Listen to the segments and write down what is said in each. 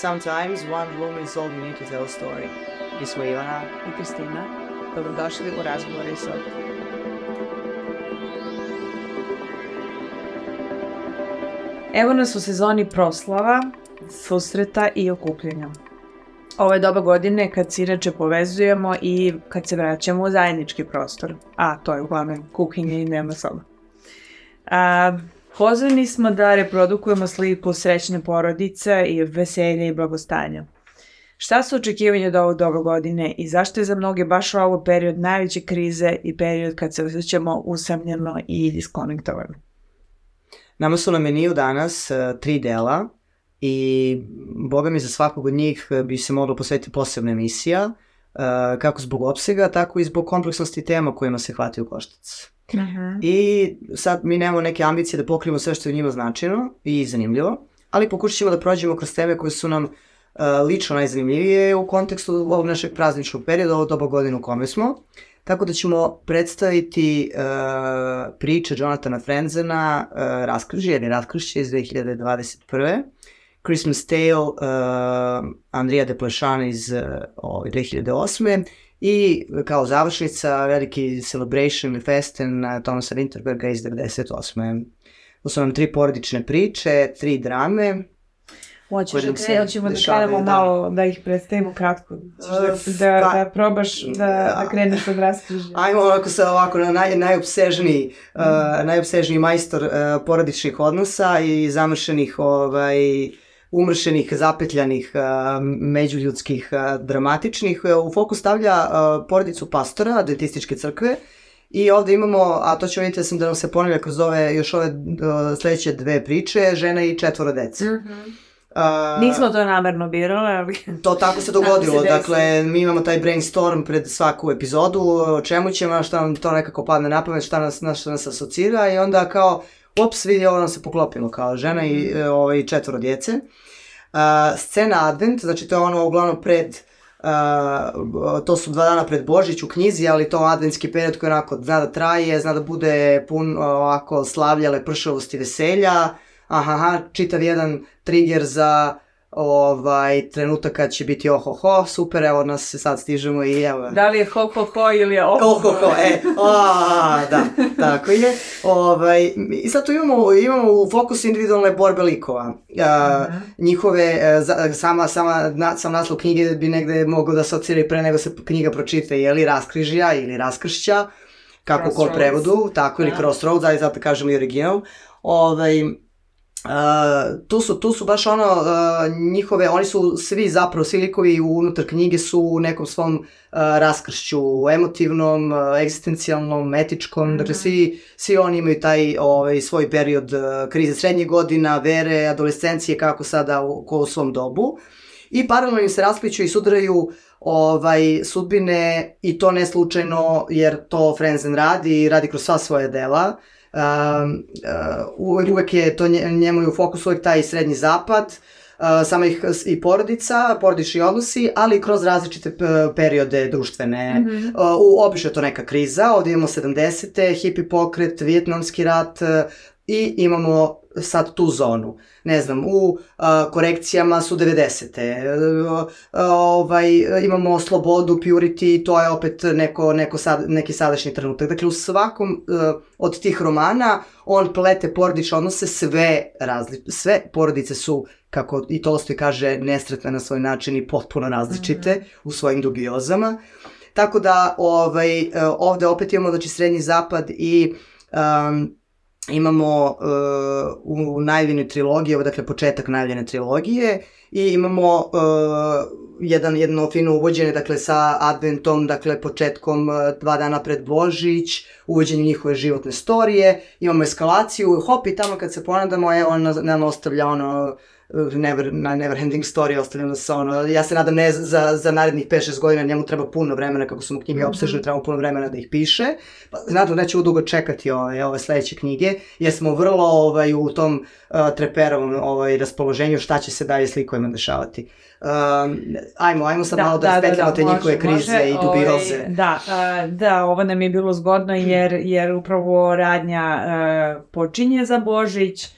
Sometimes one room is all you need to tell a story. Mi smo Ivana i Kristina. Dobrodošli u razgovore sa Evo nas u sezoni proslava, susreta i okupljenja. Ovo je doba godine kad se inače povezujemo i kad se vraćamo u zajednički prostor, a to je uglavnom kuhinje i nema soba. A, pozvani smo da reprodukujemo sliku srećne porodice i veselja i blagostanja. Šta su očekivanje od ovog doba godine i zašto je za mnoge baš ovo period najveće krize i period kad se osjećamo usamljeno i diskonektovano? Nama su na meniju danas uh, tri dela i boga mi za svakog od njih bi se mogla posvetiti posebna emisija, uh, kako zbog opsega, tako i zbog kompleksnosti tema kojima se hvati u koštac. Uh -huh. I sad mi nemamo neke ambicije da pokrijemo sve što je njima značajno i zanimljivo, ali pokušat ćemo da prođemo kroz teme koje su nam uh, lično najzanimljivije u kontekstu ovog našeg prazničnog perioda, ovo doba godina u kome smo. Tako da ćemo predstaviti uh, priče Jonathana Frenzena, uh, Raskržje ili Raskršće iz 2021. Christmas Tale uh, Andrija Deplešana iz uh, 2008. I kao završnica veliki Celebration ili Festen uh, Thomasa Winterberga iz 98. To su nam tri porodične priče, tri drame, Hoćeš da, kre, hoćemo da krenemo da. malo, da ih predstavimo kratko. Da, da, pa, da probaš da, da kreneš od raskrižja. Ajmo onako sa ovako na naj, najopsežniji, mm. uh, najopsežniji majstor uh, porodičnih odnosa i zamršenih ovaj, umršenih, zapetljanih, međuljudskih, dramatičnih. U fokus stavlja porodicu pastora Adventističke crkve, I ovde imamo, a to ćemo vidjeti da sam da nam se ponavlja kroz ove, još ove uh, sledeće dve priče, žena i četvoro dece. Mm -hmm. Uh, Nismo to namerno birali, ali... To tako se dogodilo, se dakle, mi imamo taj brainstorm pred svaku epizodu, o čemu ćemo, šta nam to nekako padne na pamet, šta nas, na šta nas asocira i onda kao, ups, vidi, ovo nam se poklopilo, kao žena i mm. ovaj, četvoro djece. Uh, scena Advent, znači to je ono uglavnom pred, uh, to su dva dana pred Božić u knjizi, ali to adventski period koji onako zna da traje, zna da bude pun ovako slavljale pršavosti veselja, aha, čitav jedan trigger za ovaj, trenutak kad će biti ohoho, super, evo nas se sad stižemo i evo. Da li je ho ho ho ili je ohoho? Ohoho, e, a, da, tako je. Ovaj, I sad tu imamo, imamo u fokusu individualne borbe likova. Uh -huh. Njihove, uh, sama, sama, na, sam naslov knjige bi negde mogao da asocira pre nego se knjiga pročita, je li raskrižja ili raskršća, kako ko prevodu, tako ili da. crossroads, ali zato kažem i original. Ovaj, Uh, tu su, tu su baš ono, uh, njihove, oni su svi zapravo, svi likovi unutar knjige su u nekom svom uh, raskršću, emotivnom, uh, egzistencijalnom, etičkom, mm -hmm. dakle svi, svi oni imaju taj ovaj, svoj period uh, krize srednjih godina, vere, adolescencije, kako sada u, ko u svom dobu. I paralelno im se raspliću i sudraju ovaj, sudbine i to ne slučajno jer to Frenzen radi i radi kroz sva svoje dela. Uh, uvek je to njemu je u fokusu uvek taj srednji zapad, uh, sama ih i porodica, porodični odnosi, ali i kroz različite periode društvene. Mm -hmm. uh, u, obično je to neka kriza, ovde imamo 70. hipi pokret, vijetnamski rat uh, i imamo sad tu zonu. Ne znam, u a, korekcijama su 90. A, ovaj, imamo slobodu, purity, to je opet neko, neko sad, neki sadašnji trenutak. Dakle, u svakom a, od tih romana on plete porodične odnose, sve, razli, sve porodice su, kako i Tolstoj kaže, nesretne na svoj način i potpuno različite mm -hmm. u svojim dubiozama. Tako da ovaj, ovde opet imamo znači, srednji zapad i um, imamo uh, u najavljenoj trilogiji, ovo dakle početak najavljene trilogije i imamo uh, jedan, jedno fino uvođenje dakle sa adventom, dakle početkom uh, dva dana pred Božić, uvođenje njihove životne storije, imamo eskalaciju, hop i tamo kad se ponadamo, je on nam ostavlja ono never, na never ending story ostavljeno sa ono, ja se nadam ne za, za narednih 5-6 godina, njemu treba puno vremena, kako su mu knjige -hmm. obsežne, treba puno vremena da ih piše. Pa, nadam neće dugo čekati ove, ove sledeće knjige, jer smo vrlo ovaj, u tom uh, treperovom ovaj, raspoloženju šta će se dalje s likovima dešavati. Um, ajmo, ajmo sad da, malo da, da, da, da te njihove krize može, i dubioze. Ovaj, da, uh, da, ovo nam je bilo zgodno jer, jer upravo radnja uh, počinje za Božić,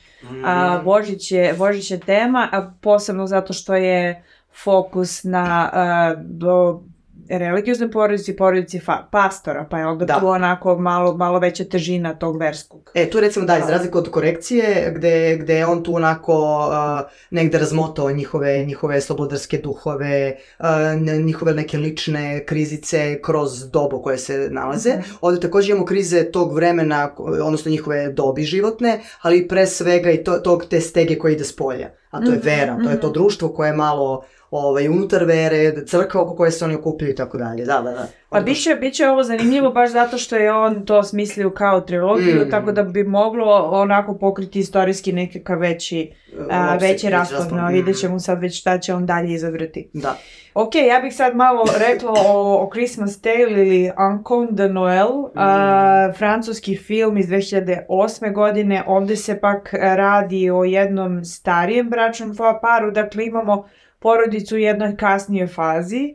A, Božić, je, Božić je tema, a posebno zato što je fokus na a, do, religioznoj porodici, porodici fa, pastora, pa je onda Da. tu onako malo, malo veća težina tog verskog. E, tu recimo da, iz razliku od korekcije, gde, gde je on tu onako uh, negde razmotao njihove, njihove slobodarske duhove, uh, njihove neke lične krizice kroz dobu koje se nalaze. Mhm. Ovde takođe imamo krize tog vremena, odnosno njihove dobi životne, ali pre svega i to, tog te stege koja ide s polja. A to je Mhm, vera, to je to mhm. društvo koje je malo ovaj, unutar vere, crkva oko koje se oni okupljaju i tako dalje. Da, da, da. Pa biće, biće ovo zanimljivo baš zato što je on to smislio kao trilogiju, Mm. tako da bi moglo onako pokriti istorijski nekakav veći, a, veći raspon. No, vidjet ćemo sad već šta će on dalje izabrati. Da. Ok, ja bih sad malo rekla o, o Christmas Tale ili Uncon de Noel, a, francuski film iz 2008. godine. Ovde se pak radi o jednom starijem bračnom paru, dakle imamo porodicu u jednoj kasnijoj fazi,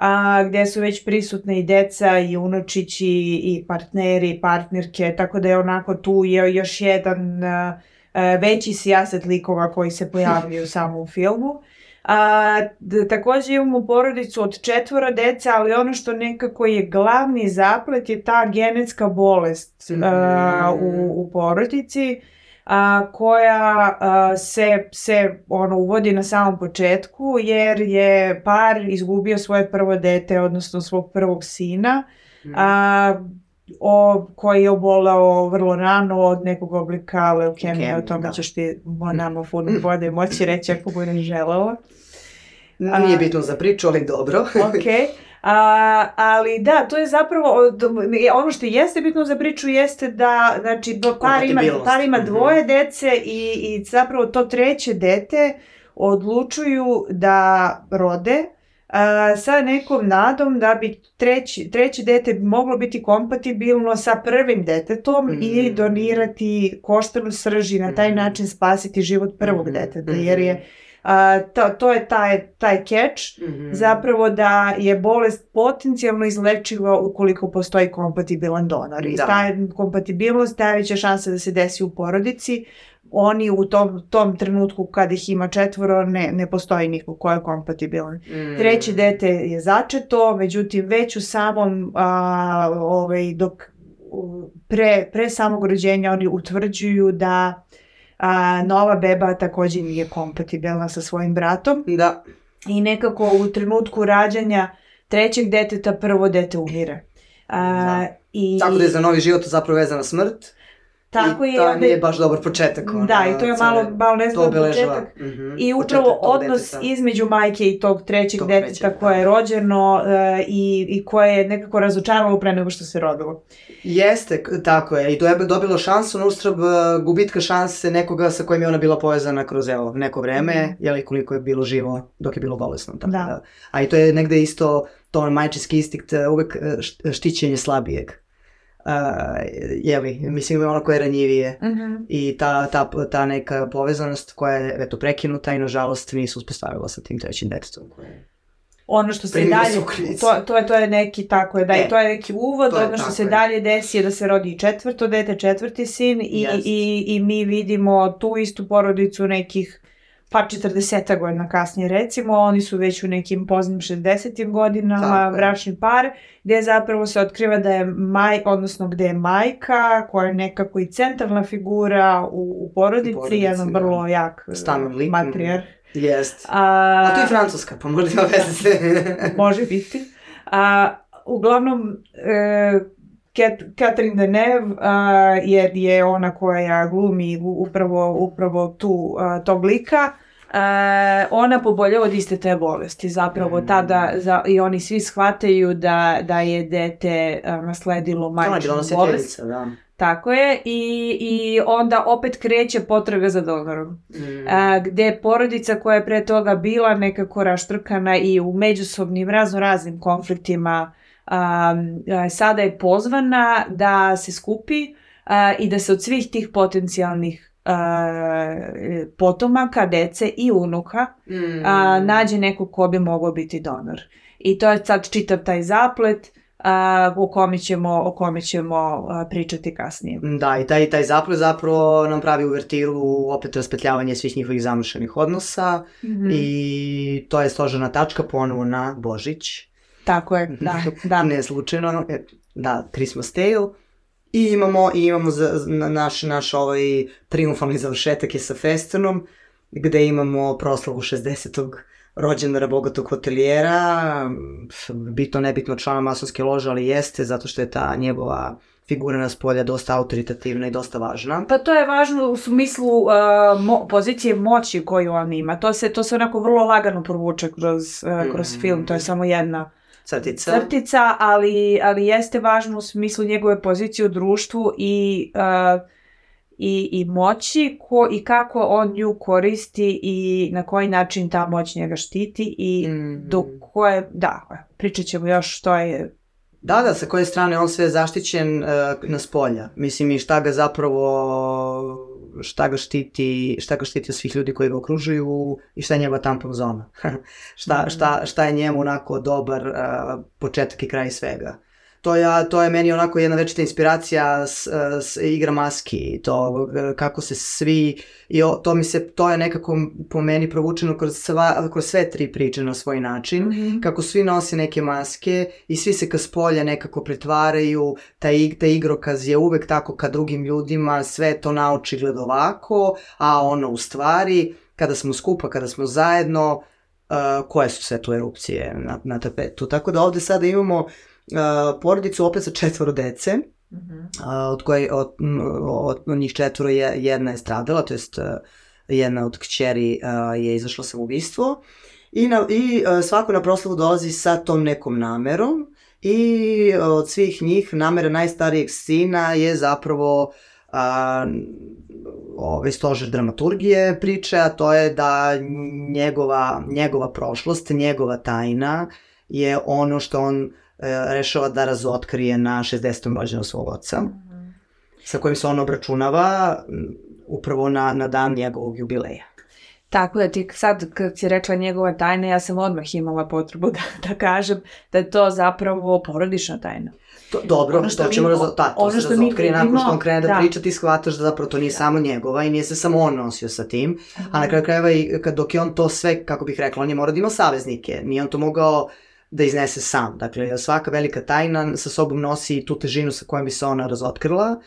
a, gde su već prisutne i deca i unučići i partneri i partnerke, tako da je onako tu je još jedan a, a, veći sijaset likova koji se pojavljuju u samom filmu. A, d- takođe imamo porodicu od četvora deca, ali ono što nekako je glavni zaplet je ta genetska bolest a, u, u porodici a, koja a, se, se ono, uvodi na samom početku jer je par izgubio svoje prvo dete, odnosno svog prvog sina, a, o, koji je obolao vrlo rano od nekog oblika leukemije, o Leukemije, tome da. ćeš ti mo- nama puno bolje moći reći ako budeš želela. Nije bitno za priču, ali dobro. Ok. A, ali da, to je zapravo, ono što jeste bitno za priču jeste da, znači, par ima, par ima Mhm. dvoje dece i, i zapravo to treće dete odlučuju da rode a, sa nekom nadom da bi treći, treće dete moglo biti kompatibilno sa prvim detetom i Mhm. donirati koštanu srž i na taj Mhm. način spasiti život prvog deteta, jer je a, to, to je taj, taj catch Mhm. zapravo da je bolest potencijalno izlečiva ukoliko postoji kompatibilan donor. I Da. ta kompatibilnost najveća šansa da se desi u porodici. Oni u tom, tom trenutku kad ih ima četvoro ne, ne postoji niko ko je kompatibilan. Mm. Treće dete je začeto, međutim već u samom, a, ovaj, dok pre, pre samog rođenja oni utvrđuju da a, nova beba takođe nije kompatibilna sa svojim bratom Da. i nekako u trenutku rađanja trećeg deteta prvo dete umire. A, Da. i, Tako da je za novi život zapravo vezana smrt. Tako I je, to onda- nije baš dobar početak. ono, Da, i to je malo, malo nezgodan početak. mhm, I početak upravo odnos deteta. između majke i tog trećeg Tog deteta trećeg, koje je da. rođeno e, i, i koje je nekako razočaralo pre nego što se rodilo. Jeste, tako je. I to je dobilo šansu na ustrab uh, gubitka šanse nekoga sa kojim je ona bila povezana kroz evo, neko vreme, Mhm. jeli koliko je bilo živo dok je bilo bolesno. Tako Da. da. A i to je negde isto to majčinski instinkt, uh, uvek uh, št- štićenje slabijeg. Uh, jeli, mislim ono koje je ranjivije. I ta, ta, ta neka povezanost koja je eto, prekinuta i nažalost nisu uspostavila sa tim trećim detetom. Koje... Ono što se dalje, to, to, je, to je neki, tako je, da, E, to je neki uvod, ono što se je. dalje desi je da se rodi četvrto dete, četvrti sin i, Jest. i, i mi vidimo tu istu porodicu nekih pa 40 godina kasnije recimo, oni su već u nekim poznim 60. godinama, bračni par, gde zapravo se otkriva da je maj, odnosno gde je majka, koja je nekako i centralna figura u, u porodici, U porodici, jedan da. vrlo jak Stalan lik, matrijar. Jest. A, A to je Francuska, pa možda ima veze. može biti. A, uglavnom, e, Catherine Deneuve a, je, je ona koja glumi upravo, upravo tu, a, tog lika. E, ona pobolja od iste te bolesti. Zapravo Mm. tada za, i oni svi shvataju da, da je dete a, nasledilo majčinu bolest. da. Tako je. I, I onda opet kreće potraga za donorom Mm. a, gde porodica koja je pre toga bila nekako raštrkana i u međusobnim razno raznim konfliktima a, a, sada je pozvana da se skupi a, i da se od svih tih potencijalnih a, potomaka, dece i unuka Mm. nađe neko ko bi mogao biti donor. I to je sad čitav taj zaplet a, o kome ćemo, o kome ćemo a, pričati kasnije. Da, i taj, taj zaplet zapravo nam pravi uvertiru, opet raspetljavanje svih njihovih zamršenih odnosa mm -hmm. i to je složena tačka ponovo na Božić. Tako je, da. da. ne slučajno, e, da, Christmas Tale. I imamo, i imamo za, naš, naš ovaj triumfalni završetak je sa Festanom, gde imamo proslavu 60 rođendara bogatog hotelijera, bitno nebitno člana masonske lože, ali jeste zato što je ta njegova figura na spolja dosta autoritativna i dosta važna. Pa to je važno u smislu uh, mo pozicije moći koju on ima. To se, to se onako vrlo lagano provuče kroz, uh, kroz mm. film, to je samo jedna crtica, crtica ali, ali jeste važno u smislu njegove pozicije u društvu i uh, i, i moći ko, i kako on nju koristi i na koji način ta moć njega štiti i mm. do koje, da, pričat ćemo još što je Da, da, sa koje strane on sve zaštićen uh, na spolja. Mislim i šta ga zapravo šta ga štiti, šta ga štiti od svih ljudi koji ga okružuju i šta je njegova tampon zona. šta, mm. šta, šta je njemu onako dobar uh, početak i kraj svega to je, to je meni onako jedna večita inspiracija s, s igra maski, to kako se svi, i o, to mi se, to je nekako po meni provučeno kroz, sva, kroz sve tri priče na svoj način, mm -hmm. kako svi nose neke maske i svi se ka spolja nekako pretvaraju, taj, taj igrokaz je uvek tako ka drugim ljudima, sve to naočigled ovako, a ono u stvari, kada smo skupa, kada smo zajedno, uh, koje su sve tu erupcije na, na tapetu. Tako da ovde sada imamo uh, porodicu opet sa četvoro dece, mm -hmm. od koje od, od, od njih četvoro je, jedna je stradala, to jest uh, jedna od kćeri uh, je izašla sa ubistvo i, na, i uh, svako na proslavu dolazi sa tom nekom namerom i od svih njih namera najstarijeg sina je zapravo a, ovaj stožer dramaturgije priče, a to je da njegova, njegova prošlost, njegova tajna je ono što on E, rešava da razotkrije na 60. rođenu svog oca, mm sa kojim se on obračunava upravo na, na dan njegovog jubileja. Tako da ti sad kad si rekla njegova tajna, ja sam odmah imala potrebu da, da kažem da je to zapravo porodična tajna. To, dobro, ono što to ćemo razotkriti, da, ono se razotkrije nakon što on krene da, da priča, ti shvataš da zapravo to nije da. samo njegova i nije se samo on nosio sa tim, mm a na kraju krajeva i kad, dok je on to sve, kako bih rekla, on je morao da ima saveznike, nije on to mogao da iznese sam. Dakle, svaka velika tajna sa sobom nosi tu težinu sa kojom bi se ona razotkrila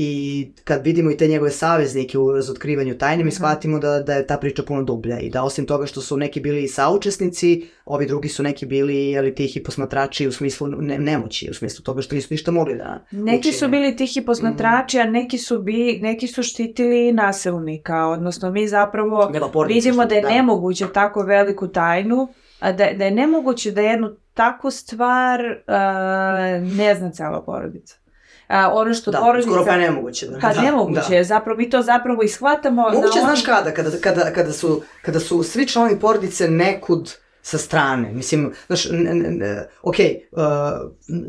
i kad vidimo i te njegove saveznike u razotkrivanju tajne, mi mhm. shvatimo da, da je ta priča puno dublja i da osim toga što su neki bili i saučesnici, ovi drugi su neki bili ali, tihi posmatrači u smislu ne, nemoći, u smislu toga što nisu ništa mogli da Neki učine. su bili tihi posmatrači, mm. a neki su, bi, neki su štitili nasilnika, odnosno mi zapravo vidimo da je da. nemoguće tako veliku tajnu da, da je nemoguće da jednu takvu stvar uh, ne zna cela porodica. A, ono što da, porodica... skoro pa je nemoguće. Da, pa da, nemoguće da. zapravo mi to zapravo ishvatamo... Moguće, znaš kada, kada, kada, kada, su, kada su svi članovi porodice nekud sa strane. Mislim, znaš, ne, ne, ne, ok, uh,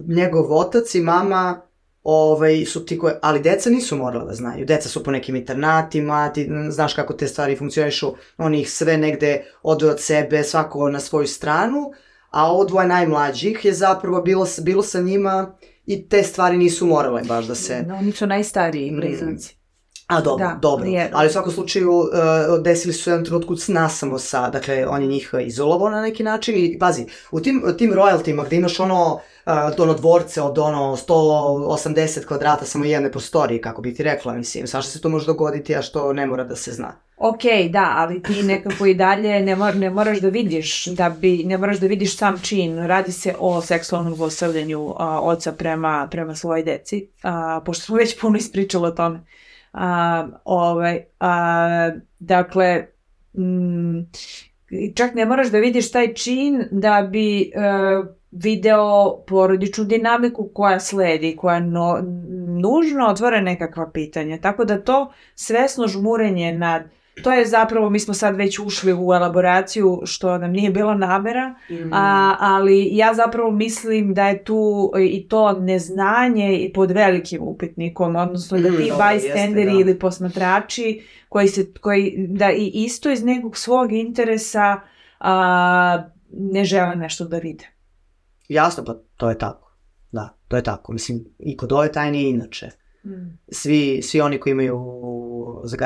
njegov otac i mama ovaj, su ti koje, ali deca nisu morala da znaju. Deca su po nekim internatima, ti znaš kako te stvari funkcionišu, oni ih sve negde odu od sebe, svako na svoju stranu, a ovo dvoje najmlađih je zapravo bilo, bilo sa njima i te stvari nisu morale baš da se... No, oni su najstariji blizanci. A dobro, da, dobro. Je. Ali u svakom slučaju uh, desili su jedan trenutku nasamo sa, dakle, on je njih izolovao na neki način i pazi, u tim, tim royaltima gde imaš ono, uh, ono dvorce od ono 180 kvadrata samo jedne prostorije, kako bi ti rekla, mislim, svašta se to može dogoditi, a što ne mora da se zna. Ok, da, ali ti nekako i dalje ne, mor, ne moraš da vidiš, da bi, ne moraš da vidiš sam čin. Radi se o seksualnom zlostavljanju oca prema, prema svojoj deci, a, pošto smo već puno ispričali o tome. A, ovaj, a, dakle, m, čak ne moraš da vidiš taj čin da bi uh, video porodičnu dinamiku koja sledi, koja no, nužno otvore nekakva pitanja. Tako da to svesno žmurenje nad to je zapravo, mi smo sad već ušli u elaboraciju što nam nije bila namera, mm. a, ali ja zapravo mislim da je tu i to neznanje i pod velikim upitnikom, odnosno da ti mm, bystanderi da. ili posmatrači koji se, koji, da i isto iz nekog svog interesa a, ne žele nešto da vide. Jasno, pa to je tako. Da. To je tako, mislim, i kod ove tajne inače. Mm. Svi, svi oni koji imaju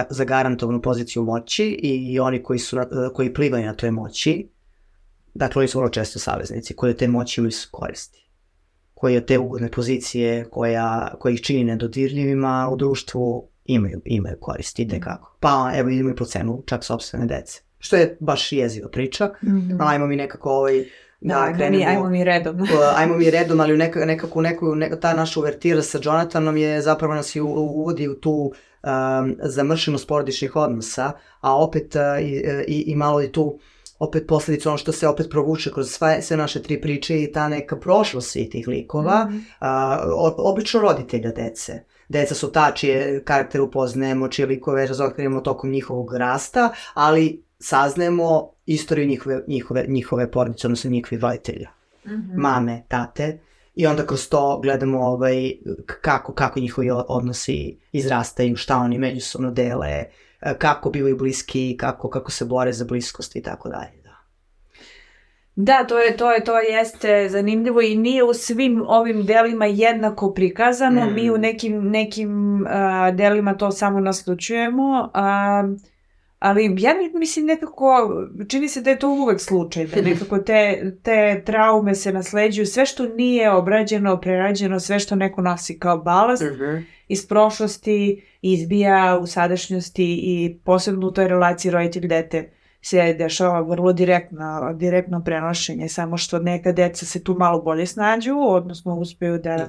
zagarantovanu poziciju moći i oni koji, su, koji plivaju na toj moći, dakle oni su vrlo često saveznici koji te moći imaju koristi koji od te ugodne pozicije koja, koja ih čini nedodirljivima u društvu imaju, imaju koristi, ide kako. Pa evo idemo i po cenu čak sobstvene dece. Što je baš jeziva priča. Mm -hmm. Ajmo mi nekako ovaj, da, da krenemo, mi, ajmo mi redom. ajmo mi redom, ali neka, nekako neku, neka, ta naša uvertira sa Jonathanom je zapravo nas i uvodi u tu um, zamršenost porodičnih odnosa, a opet uh, i, i, i malo i tu opet posledica ono što se opet provuče kroz sve, sve naše tri priče i ta neka prošlost svih tih likova, mm -hmm. a, obično roditelja dece. Deca su ta čije karakter upoznajemo, čije likove razotkrivamo tokom njihovog rasta, ali saznajemo istoriju njihove, njihove, njihove porodice, odnosno njihovih roditelja. Mm -hmm. Mame, tate, i onda kroz to gledamo ovaj, kako, kako njihovi odnosi izrastaju, šta oni međusobno dele, E, kako bivaju bliski, kako, kako se bore za bliskost i tako dalje. Da. Da, to je, to je, to jeste zanimljivo i nije u svim ovim delima jednako prikazano. Mm. Mi u nekim, nekim uh, delima to samo naslučujemo. Uh, ali ja mislim nekako, čini se da je to uvek slučaj, da nekako te, te traume se nasleđuju, sve što nije obrađeno, prerađeno, sve što neko nosi kao balast, -hmm iz prošlosti izbija u sadašnjosti i posebno u toj relaciji roditelj-dete se dešava vrlo direktno, direktno prenošenje, samo što neka deca se tu malo bolje snađu, odnosno uspeju da...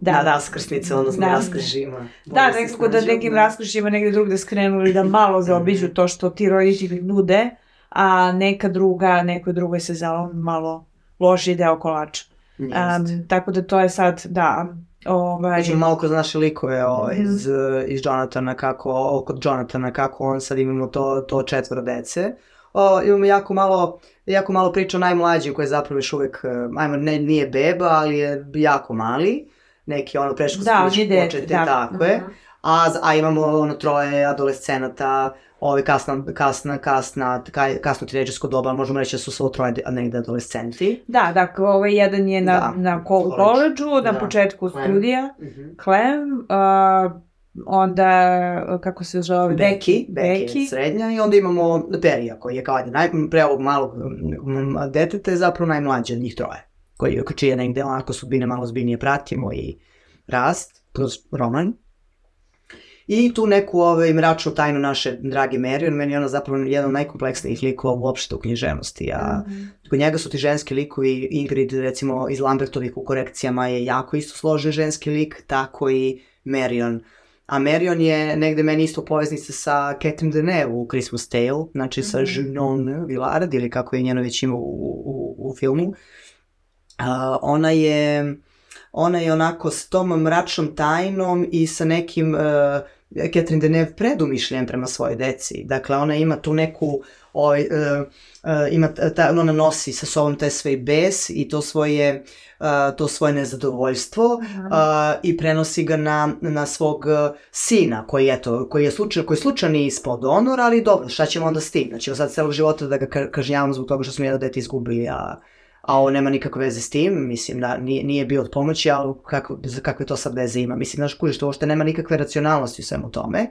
Da, da na raskrsnice, odnosno da, raskržima. Da, nekako da nekim da. raskržima negde drugde skrenu ili da malo zaobiđu to što ti roditelji nude, a neka druga, nekoj drugoj se zelo malo loži deo kolača. Um, tako da to je sad, da, Ovaj... Znači, malo kroz naše likove ovaj, iz, iz Jonathana, kako, kod Jonathana, kako on sad imamo to, to četvoro dece. O, imamo jako malo, jako malo priča o najmlađim koji je zapravo još uvek, ajmo, ne, nije beba, ali je jako mali. Neki ono preškolski da, počete, da. tako je. Mm A, a imamo ono troje adolescenata, ovaj kasna, kasna, kasna, kasno tineđersko doba, možemo reći da su svo troje negde adolescenti. Da, dakle, ovaj jedan je na, da. na koleđu, na da. početku Clem. studija, mm -hmm. Clem, uh, onda, kako se zove? Beki, Beki, Beki. srednja, i onda imamo Perija, koji je kao naj, pre ovog malog deteta je zapravo najmlađe od njih troje, koji, čije negde onako sudbine malo zbiljnije pratimo i rast kroz roman. I tu neku ovaj, mračnu tajnu naše drage Marion, meni je ona zapravo jedan od najkompleksnijih likova uopšte u književnosti. A mm -hmm. kod njega su ti ženski likovi, Ingrid recimo iz Lambertovih u korekcijama je jako isto složen ženski lik, tako i Marion. A Marion je negde meni isto poveznica sa Catherine Deneuve u Christmas Tale, znači sa mm -hmm. Junon Villard ili kako je njeno već ima u, u, u filmu. Uh, ona je ona je onako s tom mračnom tajnom i sa nekim uh, Catherine Deneuve predumišljen prema svojoj deci. Dakle, ona ima tu neku, ovaj, uh, uh, ima ta, ona nosi sa sobom taj svoj bes i to svoje, uh, to svoje nezadovoljstvo uh, i prenosi ga na, na svog sina, koji, eto, koji je slučaj, koji slučajno nije ispod honor, ali dobro, šta ćemo onda s tim? Znači, sad celog života da ga kažnjavamo zbog toga što smo jedno dete izgubili, a a ovo nema nikakve veze s tim, mislim da nije, nije bio od pomoći, ali kako, kakve to sad veze ima, mislim, znaš, kužiš, to uopšte nema nikakve racionalnosti u svemu tome,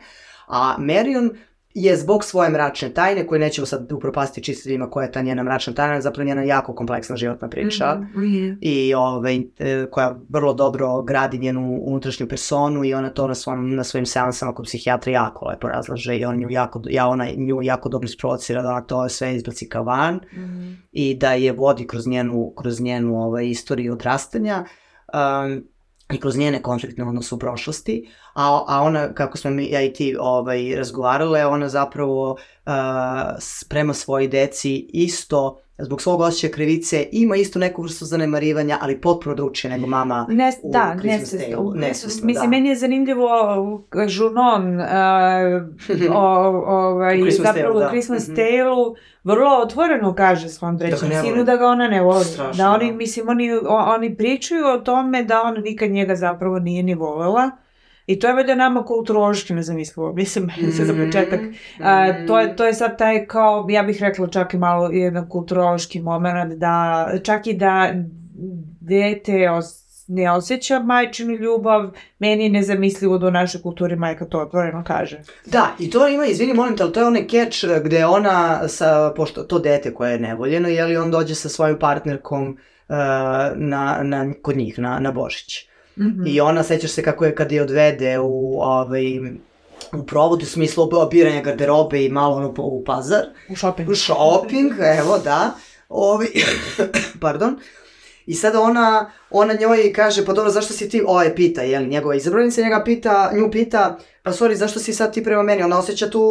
a Marion je zbog svoje mračne tajne, koje nećemo sad upropasti čistiteljima koja je ta njena mračna tajna, zapravo njena jako kompleksna životna priča mm -hmm. i ovaj, e, koja vrlo dobro gradi njenu unutrašnju personu i ona to na, svom, na svojim seansama kod psihijatra jako lepo razlaže i on nju jako, ja ona nju jako dobro isprovocira da ona to sve izbaci kao van mm -hmm. i da je vodi kroz njenu, kroz njenu ovaj, istoriju odrastanja. Um, i kroz njene konfliktne odnose u prošlosti, a, a ona, kako smo mi, ja i ti ovaj, razgovarale, ona zapravo uh, sprema svoje deci isto zbog svog osjećaja krivice ima isto neku vrstu zanemarivanja, ali potpuno drugčije nego mama ne, u da, Christmas Nesvesno, Mislim, da. meni je zanimljivo Junon uh, o, ovaj, u zapravo u Christmas da. Mhm. Tale-u vrlo otvoreno kaže svom trećem da sinu da ga ona ne voli. Strašno, da oni, da. mislim, oni, oni pričaju o tome da ona nikad njega zapravo nije ni volela. I to je valjda nama kulturološki nezamislivo, mislim, mm. se za početak. A, to, je, to je sad taj kao, ja bih rekla čak i malo jedan kulturološki moment, da čak i da dete os, ne osjeća majčinu ljubav, meni je nezamislivo da u našoj kulturi majka to otvoreno kaže. Da, i to ima, izvini, molim te, ali to je onaj keč gde ona, sa, pošto to dete koje je nevoljeno, jeli on dođe sa svojim partnerkom uh, na, na, kod njih, na, na Božić. Mm -hmm. I ona, sećaš se kako je kad je odvede u, ovaj, u provodu, u smislu opiranja garderobe i malo ono u pazar. U shopping. U shopping, evo, da. Ovi, pardon. I sada ona, ona njoj kaže, pa dobro, zašto si ti, ova je pita, jel, njegova izabranica njega pita, nju pita, pa sorry, zašto si sad ti prema meni? Ona osjeća tu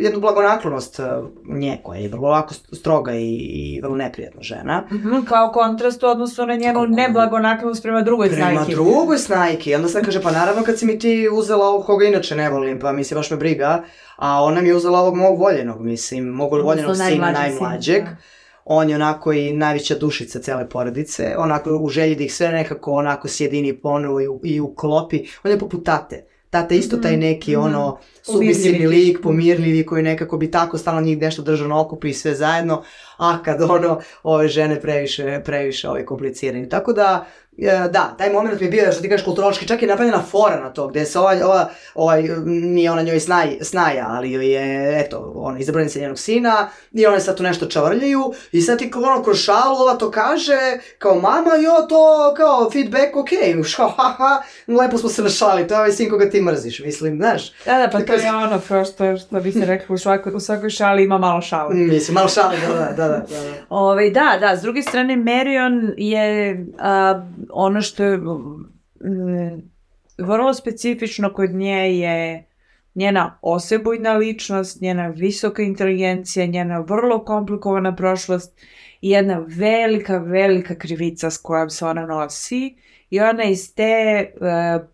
jednu blagonaklonost nje, koja je vrlo ovako stroga i, i vrlo neprijatna žena. Mm -hmm, kao kontrast u odnosu na njenu neblagonaklonost prema drugoj prema snajki. Prema drugoj snajki. Onda sad kaže, pa naravno kad si mi ti uzela ovog koga inače ne volim, pa mislim, baš me briga, a ona mi je uzela ovog mog voljenog, mislim, mog voljenog sina, najmlađeg. Sin, da on je onako i najveća dušica cele porodice, onako u želji da ih sve nekako onako sjedini ponovo i, i uklopi. On je poput tate. Tata isto taj mhm, neki mm ono submisivni lik, pomirljivi koji nekako bi tako stalno njih nešto držao na okupu i sve zajedno, a kad ono ove žene previše, previše ove komplicirani. Tako da da, taj moment mi je bio, što ti kažeš, kulturološki, čak je napravljena fora na to, gde se ova, ova, ovaj, nije ona njoj snaj, snaja, ali joj je, eto, ona, izabranica njenog sina, i one sad tu nešto čavrljaju, i sad ti kao ono kroz šalu, ova to kaže, kao mama, jo, to, kao, feedback, okej, okay. ha, ha, ha, lepo smo se našali, to je ovaj sin koga ti mrziš, mislim, znaš. Da, da, pa to je ono, prosto, što bi se rekao, u svakoj, u svakoj šali ima malo šale. Mislim, malo šale, da, da, da, da. da. Ove, da, da, s druge strane, Marion je, a, ono što je mm, vrlo specifično kod nje je njena osebujna ličnost, njena visoka inteligencija, njena vrlo komplikovana prošlost i jedna velika, velika krivica s kojom se ona nosi i ona iz te uh,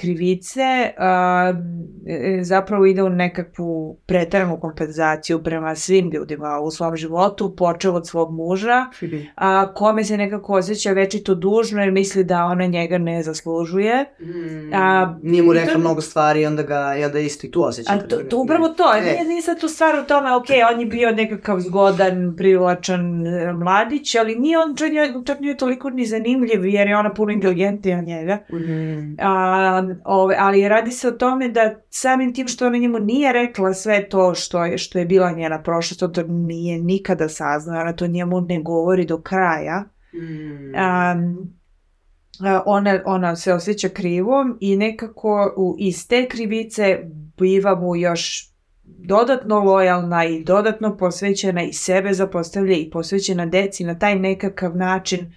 krivice a, e, zapravo ide u nekakvu pretaranu kompenzaciju prema svim ljudima u svom životu, počeo od svog muža, a, kome se nekako osjeća večito dužno jer misli da ona njega ne zaslužuje. Mm, a, nije mu rekla to, mnogo stvari i onda ga i onda isto i tu osjeća. A to, to upravo to, e. nije, nije sad tu stvar u tome, ok, on je bio nekakav zgodan, privlačan e, mladić, ali nije on čak, čak nije toliko ni zanimljiv jer je ona puno inteligentnija od njega. Mm. A, ove, ali radi se o tome da samim tim što ona njemu nije rekla sve to što je, što je bila njena prošlost, to nije nikada saznala, ona to njemu ne govori do kraja. Mm. Um, ona, ona se osjeća krivom i nekako u, iz te krivice biva mu još dodatno lojalna i dodatno posvećena i sebe zapostavlja i posvećena deci na taj nekakav način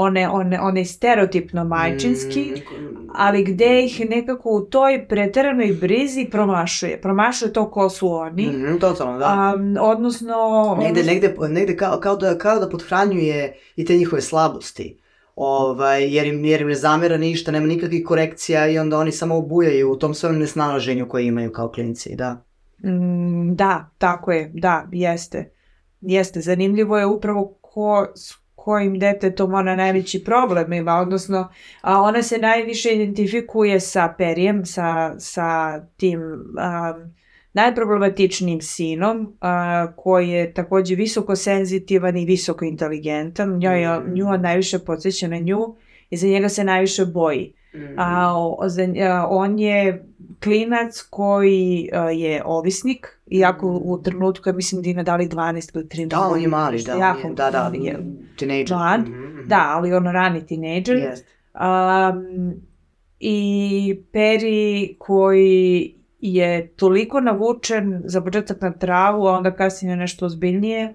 one, one, one stereotipno majčinski, mm. ali gde ih nekako u toj preteranoj brizi promašuje. Promašuje to ko su oni. Mm, totalno, da. Um, odnosno... Negde, negde, negde kao, kao, da, kao da podhranjuje i te njihove slabosti. Ovaj, jer, im, jer im ne zamera ništa, nema nikakvih korekcija i onda oni samo obujaju u tom svojom nesnalaženju koje imaju kao klinci, da. Mm, da, tako je, da, jeste. Jeste, zanimljivo je upravo ko, kojim detetom ona najveći problem ima, odnosno a ona se najviše identifikuje sa Perijem, sa, sa tim um, najproblematičnijim sinom, a, koji je takođe visoko senzitivan i visoko inteligentan. Njoj, mm. Nju on najviše podsjeća na nju i za njega se najviše boji. A, a, on je klinac koji a, je ovisnik, iako mm. u trenutku kad mislim da ima dali 12 ili 13 Da, on je mali, da, jako, da, da, je teenager. Mlad, mm -hmm. da, ali on rani teenager. Yes. Um, I Peri koji je toliko navučen za početak na travu, a onda kasnije nešto ozbiljnije,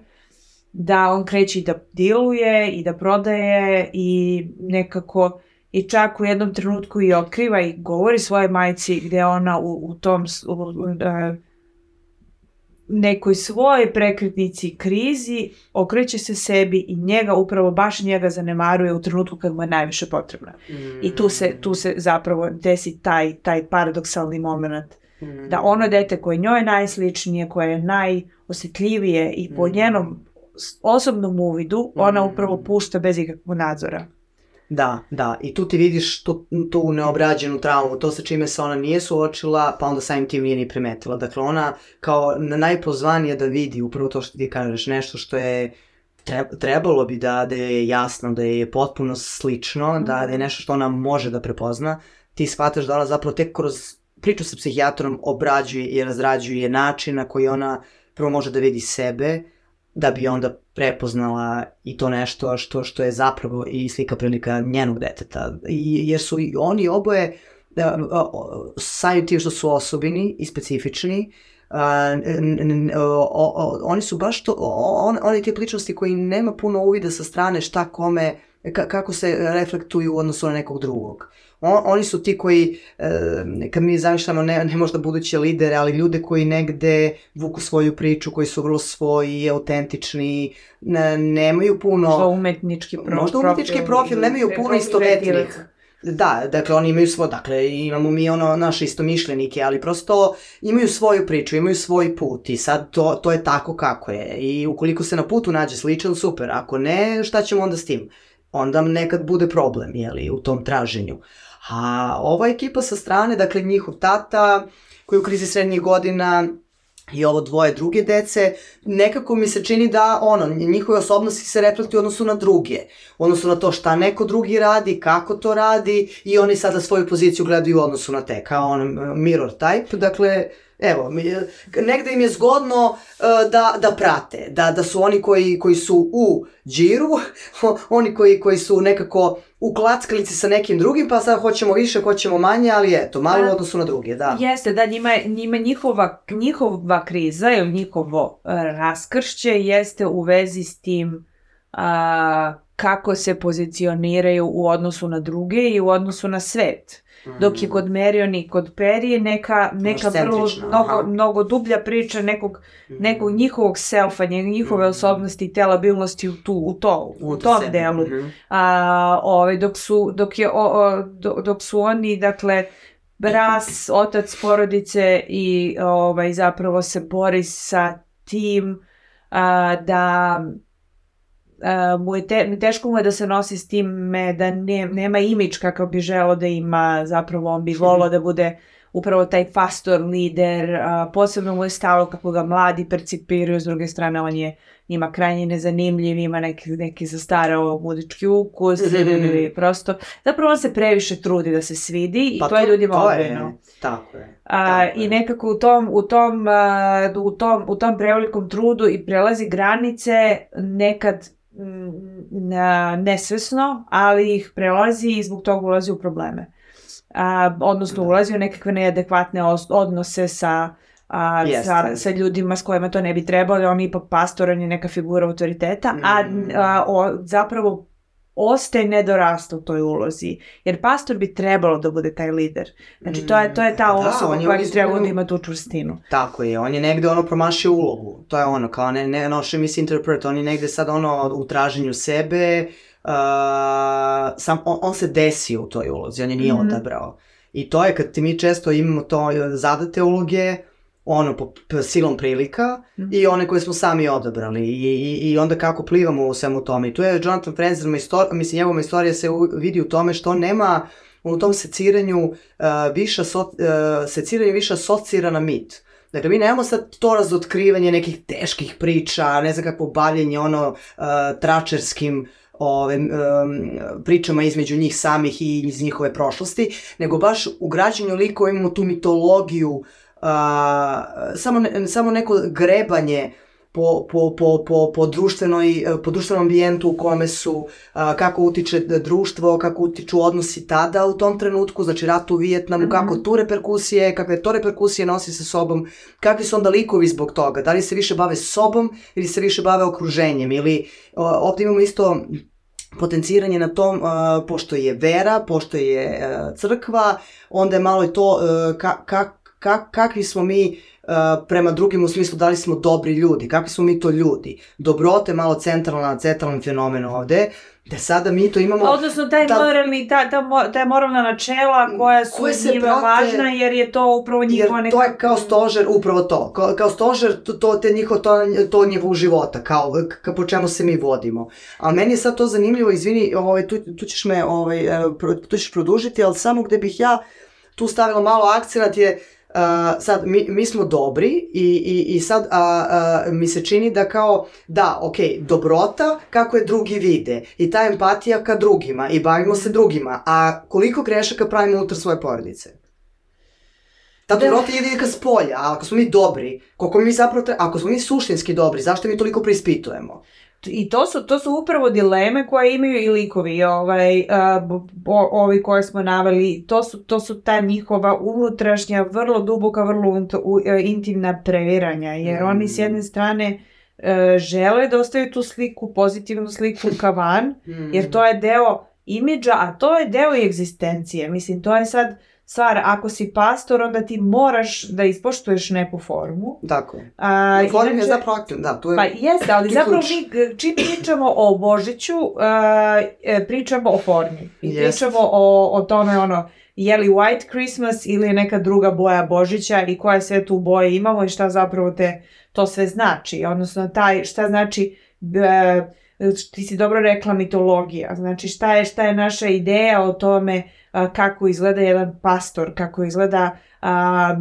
da on kreće i da diluje i da prodaje i nekako i čak u jednom trenutku i otkriva i govori svoje majci gde ona u, u tom u, u, u, nekoj svojoj prekretnici krizi okreće se sebi i njega upravo baš njega zanemaruje u trenutku kad mu je najviše potrebno. Mm. I tu se, tu se zapravo desi taj, taj paradoksalni moment mm. da ono dete koje njoj je najsličnije, koje je najosetljivije i po mm. njenom osobnom uvidu, ona upravo pušta bez ikakvog nadzora. Da, da, i tu ti vidiš tu, tu neobrađenu traumu, to sa čime se ona nije suočila, pa onda samim tim nije ni primetila. Dakle, ona kao najpozvanija da vidi upravo to što ti kažeš, nešto što je trebalo bi da, da je jasno, da je potpuno slično, -hmm. da, da je nešto što ona može da prepozna, ti shvataš da ona zapravo tek kroz priču sa psihijatrom obrađuje i razrađuje način na koji ona prvo može da vidi sebe, da bi onda prepoznala i to nešto što što je zapravo i slika prilika njenog deteta. I, jer su i oni oboje da, saju ti što su osobini i specifični, oni su baš to, on, oni te ličnosti koji nema puno uvida sa strane šta kome, kako se reflektuju u odnosu na nekog drugog. On, oni su ti koji, e, kad mi zamišljamo ne, ne možda buduće lidere, ali ljude koji negde vuku svoju priču, koji su vrlo svoji, autentični, ne, nemaju puno... Možda umetnički profil. Možda umetnički profil, nemaju puno istovetnih. Da, dakle oni imaju svo, dakle imamo mi ono naše istomišljenike, ali prosto imaju svoju priču, imaju svoj put i sad to, to je tako kako je. I ukoliko se na putu nađe sličan, super, ako ne, šta ćemo onda s tim? Onda nekad bude problem, jeli, u tom traženju. A ova ekipa sa strane, dakle njihov tata, koji je u krizi srednjih godina, i ovo dvoje druge dece, nekako mi se čini da ono, njihove osobnosti se reflektuju odnosu na druge, odnosu na to šta neko drugi radi, kako to radi i oni sada svoju poziciju gledaju u odnosu na te, kao on mirror type, dakle, evo, negde im je zgodno uh, da, da prate, da, da su oni koji, koji su u džiru, oni koji, koji su nekako u klackalici sa nekim drugim, pa sad hoćemo više, hoćemo manje, ali eto, malo u odnosu na druge, da. Jeste, da, njima, njima njihova, njihova kriza ili njihovo uh, raskršće jeste u vezi s tim uh, kako se pozicioniraju u odnosu na druge i u odnosu na svet. Dok je kod Merion i kod Perije neka, neka vrlo, mnogo, mnogo dublja priča nekog, nekog njihovog selfa, njihove mhm. osobnosti i telabilnosti u, tu, u, to, u, u tom sebi. delu. Mhm. A, ovaj, dok, su, dok, je, o, o, dok su oni, dakle, bras, otac porodice i ovaj, zapravo se bori sa tim a, da mu je te, teško mu je da se nosi s time da ne, nema imič kakav bi želo da ima, zapravo on bi volao da bude upravo taj fastor lider, uh, posebno mu je stalo kako ga mladi percipiraju, s druge strane on je njima krajnje nezanimljiv, ima neki, neki zastarao muzički ukus ili prosto, zapravo on se previše trudi da se svidi i pa to, to je ljudima odbojno. Tako je. A, I nekako u tom, u tom, uh, u tom, u tom prevelikom trudu i prelazi granice nekad nesvesno, ali ih prelazi i zbog toga ulazi u probleme. A, odnosno da. ulazi u nekakve neadekvatne odnose sa, a, sa, sa ljudima s kojima to ne bi trebalo, on je ipak pastor, on je neka figura autoriteta, a, mm. a o, zapravo ostaje nedorasta u toj ulozi. Jer pastor bi trebalo da bude taj lider. Znači, to je, to je ta da, osoba koja bi trebalo da ima tu čvrstinu. Tako je, on je negde ono promašio ulogu. To je ono, kao ne, ne noše misinterpret, on je negde sad ono u traženju sebe, uh, sam, on, on se desio u toj ulozi, on je nije mm -hmm. odabrao. I to je kad ti mi često imamo to zadate uloge, ono, po, po silom prilika mm i one koje smo sami odabrali i, i, i onda kako plivamo u svemu tome. I tu je Jonathan Franzen, istor, mislim, njegova istorija se u, vidi u tome što nema u tom seciranju uh, viša, so, uh, seciranje viša asocira mit. Dakle, mi nemamo sad to razotkrivanje nekih teških priča, ne znam kako bavljenje ono uh, tračerskim ove, um, pričama između njih samih i iz njihove prošlosti, nego baš u građanju likova imamo tu mitologiju uh, a, samo, ne, samo neko grebanje po, po, po, po, po, društvenoj, po društvenom ambijentu u kome su, a, kako utiče društvo, kako utiču odnosi tada u tom trenutku, znači rat u Vijetnamu, mm -hmm. kako tu reperkusije, kakve to reperkusije nosi sa sobom, kakvi su onda likovi zbog toga, da li se više bave sobom ili se više bave okruženjem ili a, ovdje imamo isto potenciranje na tom, uh, pošto je vera, pošto je uh, crkva, onda je malo i to uh, ka, ka, kak, kakvi smo mi uh, prema drugim u smislu da li smo dobri ljudi, kakvi smo mi to ljudi. Dobrote je malo centralna, centralni fenomen ovde, da sada mi to imamo... Odnosno, taj ta, moralni, ta, ta, ta moralna načela koja su koje njima prate, važna, jer je to upravo njihova neka... Jer to je kao stožer, upravo to. Kao, kao stožer, to, to, te njiho, to, to njihovog života, kao ka, po čemu se mi vodimo. Ali meni je sad to zanimljivo, izvini, ovaj, tu, tu ćeš me, ovaj, tu ćeš produžiti, ali samo gde bih ja tu stavila malo akcenat je Uh, sad, mi, mi smo dobri i, i, i sad uh, uh, mi se čini da kao, da, ok, dobrota kako je drugi vide i ta empatija ka drugima i bavimo se drugima, a koliko grešaka pravimo unutar svoje porodice? Ta dobrota da. ide ka spolja, a ako smo mi dobri, koliko mi zapravo, tre... ako smo mi suštinski dobri, zašto mi toliko preispitujemo? I to su, to su upravo dileme koje imaju i likovi, ovaj, uh, o, ovi koje smo naveli, to su, to su ta njihova unutrašnja, vrlo duboka, vrlo uh, intimna previranja, jer mm. oni s jedne strane uh, žele da ostaju tu sliku, pozitivnu sliku ka van, mm. jer to je deo imidža, a to je deo i egzistencije. Mislim, to je sad stvar, ako si pastor, onda ti moraš da ispoštuješ neku formu. Tako je. A, no, form je zapravo aktivno, da, to je... Pa jeste, ali zapravo mi, čim pričamo o Božiću, uh, pričamo o formi. I yes. pričamo o, o tome, ono, je li White Christmas ili neka druga boja Božića i koja sve tu boje imamo i šta zapravo te to sve znači. Odnosno, taj, šta znači... Uh, ti si dobro rekla mitologija, znači šta je, šta je naša ideja o tome a, kako izgleda jedan pastor, kako izgleda a,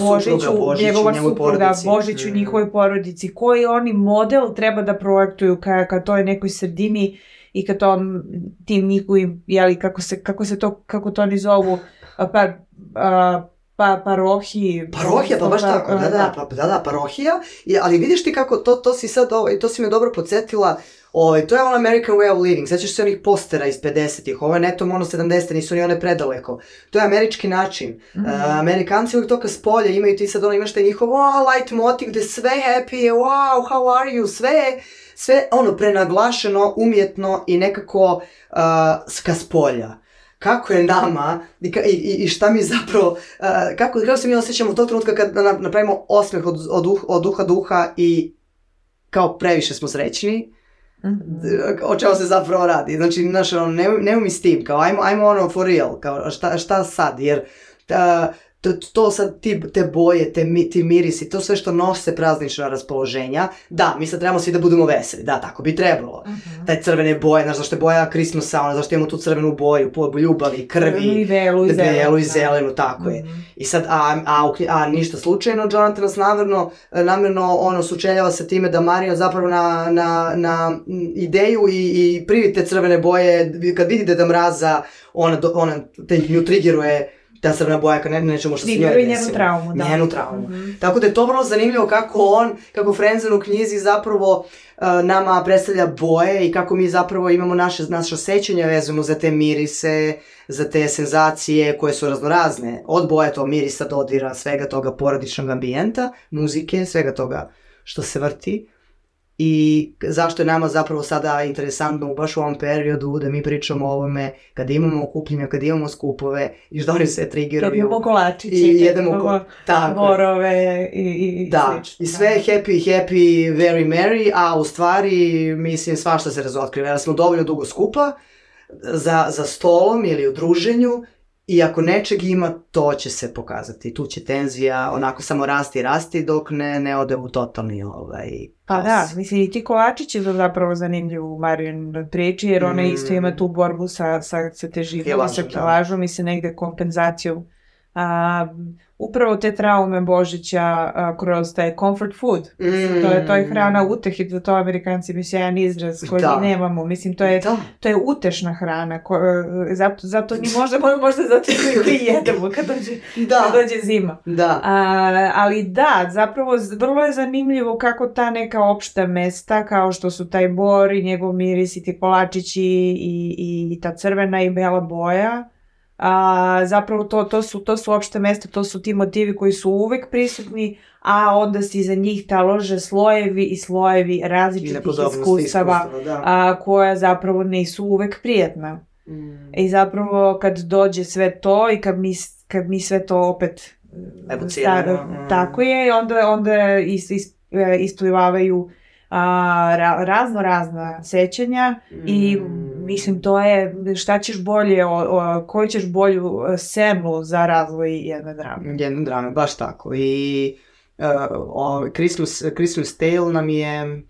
Božiću, njegova supruga, Božiću, mm. njihovoj porodici, koji oni model treba da projektuju ka, ka toj nekoj sredini i ka tom, tim njihovim, jeli, kako se, kako se to, kako to oni zovu, pa, a, pa parohiji. Parohija, pa baš pa, tako, da, da, da, pa, da, da, parohija, ali vidiš ti kako, to, to si sad, ovaj, to si me dobro podsjetila, Ovaj, to je on American Way of Living, sećaš se onih postera iz 50-ih, ovo je neto ono 70 nisu ni one predaleko. To je američki način. Mm -hmm. uh, Amerikanci uvijek to ka spolja imaju ti sad ono imaš taj njihov oh, light motiv gde sve happy je, wow, how are you, sve sve ono prenaglašeno, umjetno i nekako uh, ka spolja kako je nama i, i, i šta mi zapravo, uh, kako, kako se mi osjećamo u tog trenutka kad napravimo osmeh od, od, od duha duha i kao previše smo srećni. O čemu se zapravo radi. Znači, znaš, ono, nemoj, nemoj mi s tim, kao, ajmo, ajmo ono for real, kao, šta, šta sad, jer ta, to, to sad ti, te boje, te, ti mirisi, to sve što nose praznična raspoloženja, da, mi sad trebamo svi da budemo veseli, da, tako bi trebalo. Uh mhm. -huh. Taj crvene boje, znaš, zašto je boja Christmasa, ono, zašto imamo tu crvenu boju, po ljubavi, krvi, i belu i zelenu, belu i da. zelenu, tako uh -huh. je. Mhm. I sad, a, a, a, ništa slučajno, Jonathan nas namerno, namerno, ono, sučeljava se time da Mario zapravo na, na, na ideju i, i privite crvene boje, kad vidi da mraza, ona, ona te nju triggeruje ta crvena boja kad ne, nećemo što se njoj desi. njenu traumu, da. Njenu traumu. Mm -hmm. Tako da je to vrlo zanimljivo kako on, kako Frenzen u knjizi zapravo uh, nama predstavlja boje i kako mi zapravo imamo naše, naše sećanja vezano za te mirise, za te senzacije koje su raznorazne. Od boje to mirisa, dodira, svega toga porodičnog ambijenta, muzike, svega toga što se vrti i zašto je nama zapravo sada interesantno baš u ovom periodu da mi pričamo o ovome kada imamo okupljenja, kada imamo skupove i što oni sve triggeruju. Kad imamo kolačiće, i jedemo ko... tako. borove i, i da. slično. I sve da. happy, happy, very merry, a u stvari, mislim, svašta se razotkriva. Jer smo dovoljno dugo skupa za, za stolom ili u druženju I ako nečeg ima, to će se pokazati. Tu će tenzija onako samo rasti i rasti dok ne, ne ode u totalni ovaj, Pa da, mislim i ti Kovačić je zapravo zanimljiv u Marijin priči, jer ona mm. isto ima tu borbu sa, sa, sa težinom, sa kilažom da. i sa negde kompenzacijom. A, upravo te traume Božića a, kroz taj comfort food. Mm. To je to je hrana utehi, da to Amerikanci misle jedan izraz koji da. mi nemamo. Mislim to je da. to je utešna hrana. Ko, zato zato ni možemo možda zato i jedemo kad dođe da. kad dođe zima. Da. A, ali da, zapravo vrlo je zanimljivo kako ta neka opšta mesta kao što su taj bor i njegov miris i ti kolačići i, i, i ta crvena i bela boja A, zapravo to, to, su, to su opšte mesta, to su ti motivi koji su uvek prisutni, a onda se iza njih talože slojevi i slojevi različitih iskustava da. a, koja zapravo nisu uvek prijetna. Mm. I zapravo kad dođe sve to i kad mi, kad mi sve to opet Evuciramo. Mm. Tako je, onda, onda is, is, e, isplivavaju a, ra, razno razna sećanja mm. i mislim to je šta ćeš bolje, o, o, koju ćeš bolju e, semlu za razvoj jedne drame. Jedne drame, baš tako. I uh, o, Christmas, Christmas Tale nam je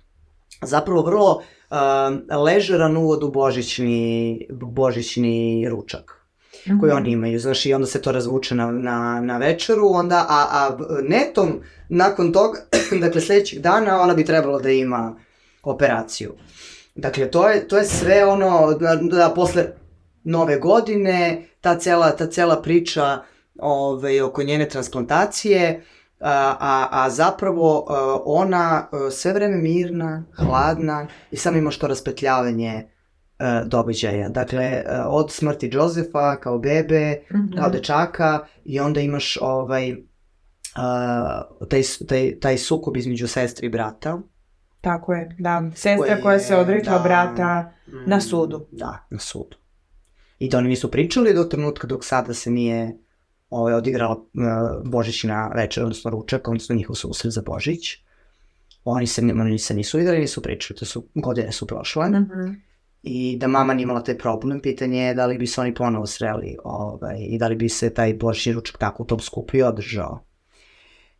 zapravo vrlo uh, ležeran uvod u božićni, božićni ručak. Mm -hmm. koje oni imaju, znaš, i onda se to razvuče na, na, na večeru, onda, a, a netom, nakon toga, dakle, sledećeg dana, ona bi trebalo da ima operaciju. Dakle, to je, to je sve ono, da, da posle nove godine, ta cela, ta cela priča ove, oko njene transplantacije, a, a, a zapravo ona sve vreme mirna, hladna i samo ima što raspetljavanje događaja. Dakle, a, od smrti Josefa kao bebe, mm -hmm. kao dečaka i onda imaš ovaj, a, taj, taj, taj sukob između sestri i brata. Tako je, da. Sestra Koje, koja se odrekla da, brata mm, na sudu. Da, na sudu. I da oni nisu pričali do trenutka dok sada se nije ovaj, odigrala uh, Božićna večer, odnosno ručak, odnosno njihov susret za Božić. Oni se, oni se nisu videli, nisu pričali, to su, godine su prošle. Mm -hmm. I da mama nije imala taj problem, pitanje je da li bi se oni ponovo sreli ovaj, i da li bi se taj Božićni ručak tako u tom skupu i održao.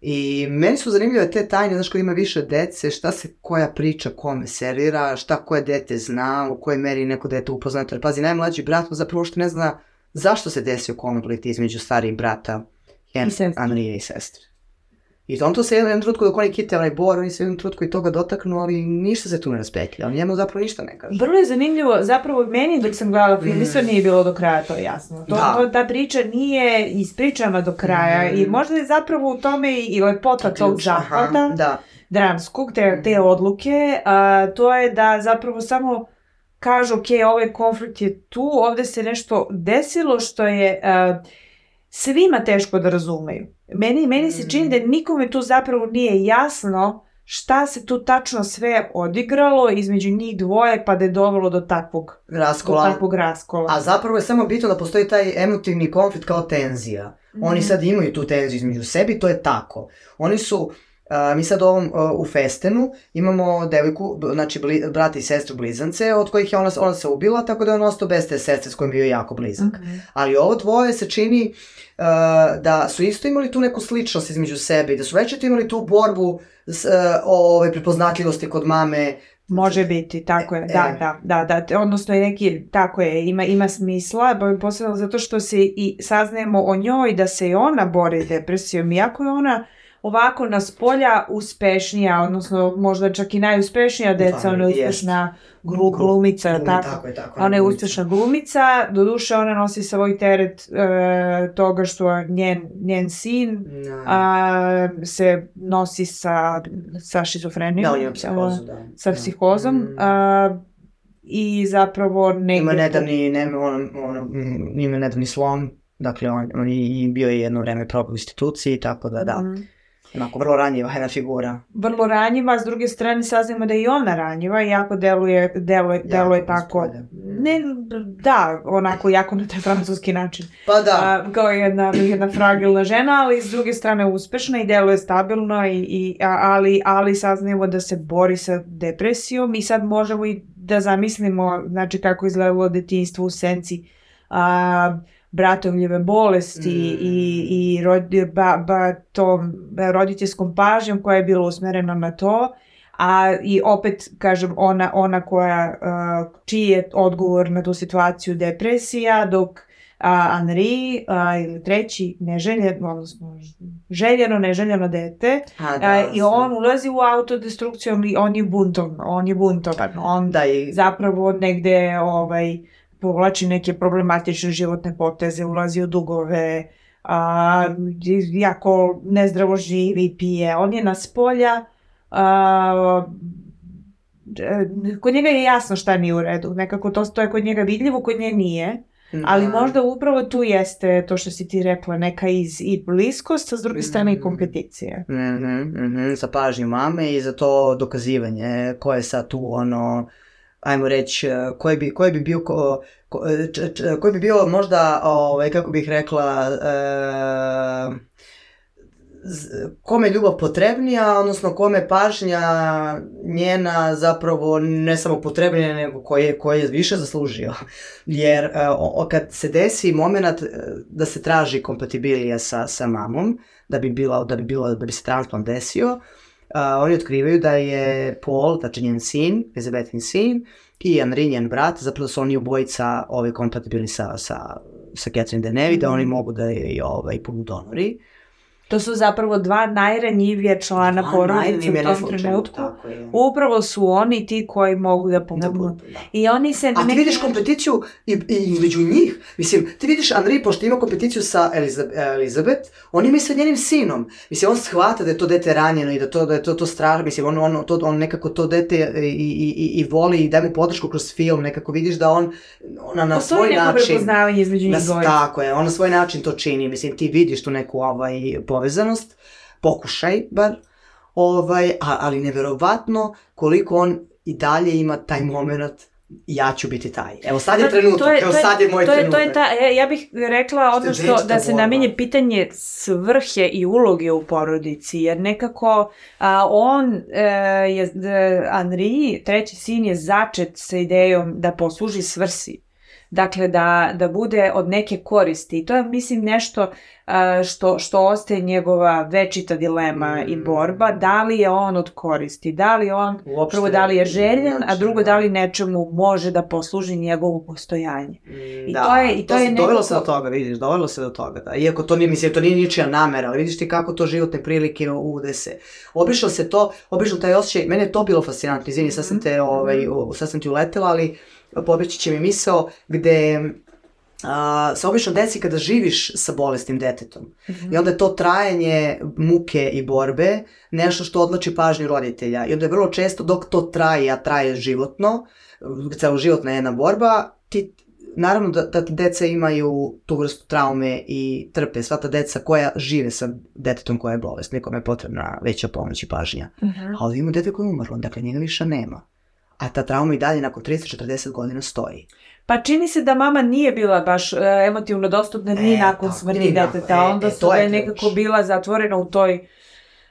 I meni su zanimljive te tajne, znaš, kada ima više dece, šta se koja priča kome servira, šta koje dete zna, u kojoj meri neko dete upoznato. Jer pazi, najmlađi brat zapravo što ne zna zašto se desio konflikt između starijih brata Hen, Anrije i sestre. I on to se jednom trutku dok oni kite onaj bor, oni se jednom trutku i toga dotaknu, ali ništa se tu ne raspetlja, on njemu zapravo ništa ne kaže. Vrlo je zanimljivo, zapravo meni dok sam gledala film, mm. nije bilo do kraja to jasno. To, da. to, ta priča nije ispričana do kraja mm. i možda je zapravo u tome i lepota tog zahvata, da. dramskog, te, te odluke, a, to je da zapravo samo kažu, ok, ovaj konflikt je tu, ovde se nešto desilo što je uh, svima teško da razumeju. Meni, meni se čini da nikome tu zapravo nije jasno šta se tu tačno sve odigralo između njih dvoje pa da je dovelo do takvog raskola. Do takvog raskola. A zapravo je samo bitno da postoji taj emotivni konflikt kao tenzija. Mm -hmm. Oni sad imaju tu tenziju između sebi, to je tako. Oni su Uh, mi sad ovom, uh, u Festenu imamo devojku, znači bli, brata i sestru blizance, od kojih je ona, ona se ubila, tako da je on ostao bez te sestre s kojim bio jako blizak. Okay. Ali ovo dvoje se čini uh, da su isto imali tu neku sličnost između sebe i da su već imali tu borbu s, uh, ove prepoznatljivosti kod mame, Može biti, tako je, da, e. da, da, da, odnosno je neki, tako je, ima, ima smisla, posebno zato što se i saznajemo o njoj da se i ona bori depresijom, iako je ona ovako na spolja uspešnija, odnosno možda čak i najuspešnija deca, ona je uspešna glu, glumica, Glumi, tako? tako, je, tako ona je uspešna glumica, doduše ona nosi svoj teret e, toga što njen, njen sin no. Da. a, se nosi sa, sa šizofrenijom. Da, ima psihozu, da. Sa da. psihozom. Mm. A, I zapravo negde... Ima nedavni, ne, on, on, ima nedavni slom, dakle on, on je bio je jedno vreme probao u instituciji, tako da da. Mm. Onako, vrlo ranjiva jedna figura. Vrlo ranjiva, s druge strane saznamo da je i ona ranjiva, iako deluje, deluje, ja, deluje tako. Ne, da, onako, jako na taj francuski način. Pa da. A, kao jedna, jedna fragilna žena, ali s druge strane uspešna i deluje stabilno, i, i, ali, ali saznamo da se bori sa depresijom i sad možemo i da zamislimo, znači, kako izgledalo detinjstvo u senci. A, bratovljive bolesti mm. i, i rodi, ba, ba, tom roditeljskom pažnjom koja je bila usmerena na to, a i opet, kažem, ona, ona koja, uh, čiji je odgovor na tu situaciju depresija, dok a, Henri a, ili treći neželjeno, odnosno željeno, neželjeno dete a, da, a, i on ulazi u autodestrukciju, on je buntom, on je buntovan, on da, i... zapravo negde ovaj, povlači neke problematične životne poteze, ulazi u dugove, a, jako nezdravo živi, pije. On je na spolja, a, kod njega je jasno šta nije u redu. Nekako to, to je kod njega vidljivo, kod njega nije. Da. Ali možda upravo tu jeste to što si ti rekla, neka iz i bliskost, a s druge strane i kompeticije. Mm -hmm, mm -hmm, za pažnju mame i za to dokazivanje ko je sad tu ono ajmo reći, e, koji bi, koji bi bio ko, ko, e, koji bi bio možda, ovaj, kako bih rekla, e, kome je ljubav potrebnija, odnosno kome pažnja njena zapravo ne samo potrebnija, nego koje, koje je više zaslužio. Jer e, o, kad se desi moment da se traži kompatibilija sa, sa mamom, da bi, bila, da bi, bilo, da bi se transplant desio, a, oni otkrivaju da je Paul, znači njen sin, Elizabetin sin, i Henry, njen brat, zapravo su oni obojica ove kompatibilni sa, sa, sa Catherine Deneuve, da oni mogu da je ovaj, budu donori. To su zapravo dva najranjivije člana Dva porodice u tom slučaju, trenutku. tako je. Upravo su oni ti koji mogu da Da pomognu. budu, da. I oni se A ti neki vidiš kompeticiju i, i između njih. Mislim, ti vidiš Andrej, pošto ima kompeticiju sa Eliza- Elizabeth, on ima i sa njenim sinom. Mislim, on shvata da je to dete ranjeno i da, to, da je to, to strašno. Mislim, on, on, to, on nekako to dete i, i, i, i voli i daje mu podršku kroz film. Nekako vidiš da on ona na Postoji svoj neko način... prepoznavanje između njih dvojice. tako je, on na svoj način to čini. Mislim, ti vidiš tu neku ovaj, povezanost, pokušaj bar, ovaj, a, ali neverovatno koliko on i dalje ima taj moment ja ću biti taj. Evo sad je trenutak, to je- evo to je- sad je moj to je, trenutak. to je ta, ja, ja bih rekla ono Ste što, večna da se namenje pitanje svrhe i uloge u porodici, jer nekako a, on e, je, e, Henri, treći sin je začet sa idejom da posluži svrsi. Dakle, da, da bude od neke koristi. I to je, mislim, nešto što, što ostaje njegova večita dilema i Mm. borba. Da li je on od koristi? Da li on Uopšte, Prvo, da li je željen, a drugo, da li nečemu može da posluži njegovo postojanje. Mm, I da, to je- i to je se- Dovelo nekako- se do toga, vidiš, dovelo se do toga, da. Iako to nije, mislim, to nije ničija namera, ali vidiš ti kako to životne prilike ude se. Obišlo se to, obišlo taj osjećaj, mene je to bilo fascinantno, izvini, sad sam te, ovaj, u- sad sam ti uletela, ali pobeći će mi misao gde a, se obično desi kada živiš sa bolesnim detetom. I onda je to trajanje muke i borbe nešto što odlači pažnju roditelja. I onda je vrlo često dok to traje, a traje životno, celoživotna jedna borba, ti naravno da, da deca imaju tu vrstu traume i trpe sva ta deca koja žive sa detetom koje je bolest, nekome je potrebna veća pomoć i pažnja. Ali ima dete koje je umrlo, dakle njega više nema. A ta trauma i dalje nakon 30-40 godina stoji. Pa čini se da mama nije bila baš e, emotivno dostupna ni E, nakon smrti deteta, e, onda e, su to da je nekako bila zatvorena u toj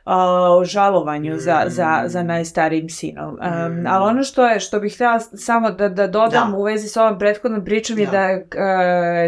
a, žalovanju za, Mm. za, za najstarijim sinom. Um, Mm. Ali ono što je, što bih htjela samo da, da dodam Da. u vezi s ovom prethodnom pričom je Da. da je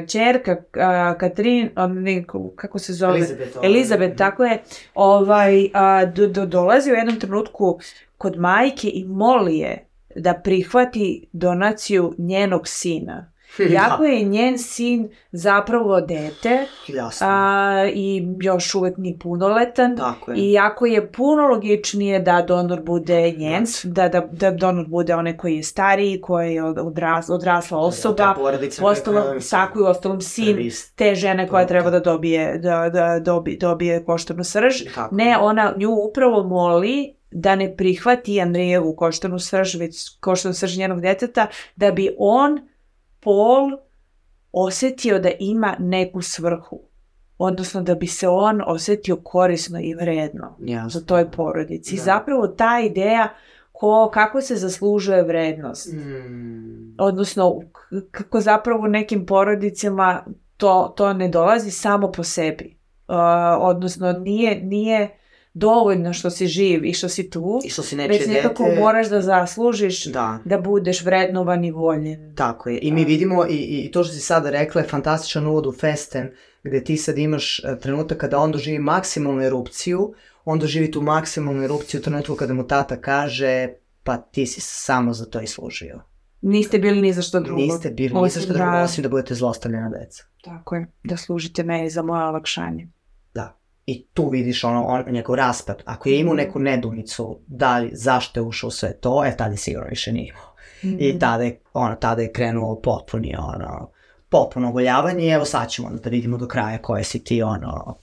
uh, čerka uh, Katrin, um, ne, kako se zove? Elizabeth, ovaj. Elizabeth, tako je, ovaj, do, do, dolazi u jednom trenutku kod majke i moli je da prihvati donaciju njenog sina. Iako je njen sin zapravo dete Jasno. a, i još uvek ni punoletan, Tako je. i jako je puno logičnije da donor bude njen, da, da, da donor bude onaj koji je stariji, koji je od- odras, odrasla osoba, u ostalom, tako i ostalom sin te žene koja treba da dobije, da, da dobi, dobije koštanu srž. Tako. Ne, ona nju upravo moli da ne prihvati Andrejevu koštanu srž, već koštanu srž njenog deteta, da bi on, Pol, osetio da ima neku svrhu. Odnosno da bi se on osetio korisno i vredno Jasno. za toj porodici. Da. Zapravo ta ideja ko, kako se zaslužuje vrednost. Mm. Odnosno, kako zapravo nekim porodicama to, to ne dolazi samo po sebi. Uh, odnosno, nije, nije dovoljno što si živ i što si tu, I što si nečije već nekako dete... moraš da zaslužiš Da, da budeš vrednovan i voljen. tako je. I mi vidimo, i, i to što si sada rekla je fantastičan uvod u Festen, gde ti sad imaš e, trenutak kada on doživi maksimalnu erupciju, on doživi tu maksimalnu erupciju u trenutku kada mu tata kaže pa ti si samo za to i služio. Niste bili ni za što drugo. Niste bili Osim ni za što drugo, da- osim da budete zlostavljena deca. Tako je, da služite meni za moje olakšanje. I tu vidiš ono, on, njegov raspad. Ako je imao Mhm. neku nedumicu, da li, zašto je ušao sve to, e, tada je sigurno više nije imao. Mhm. I tada je, ono, tada je krenuo potpuni, ono, potpuno ogoljavanje i evo sad ćemo da vidimo do kraja koje si ti, ono,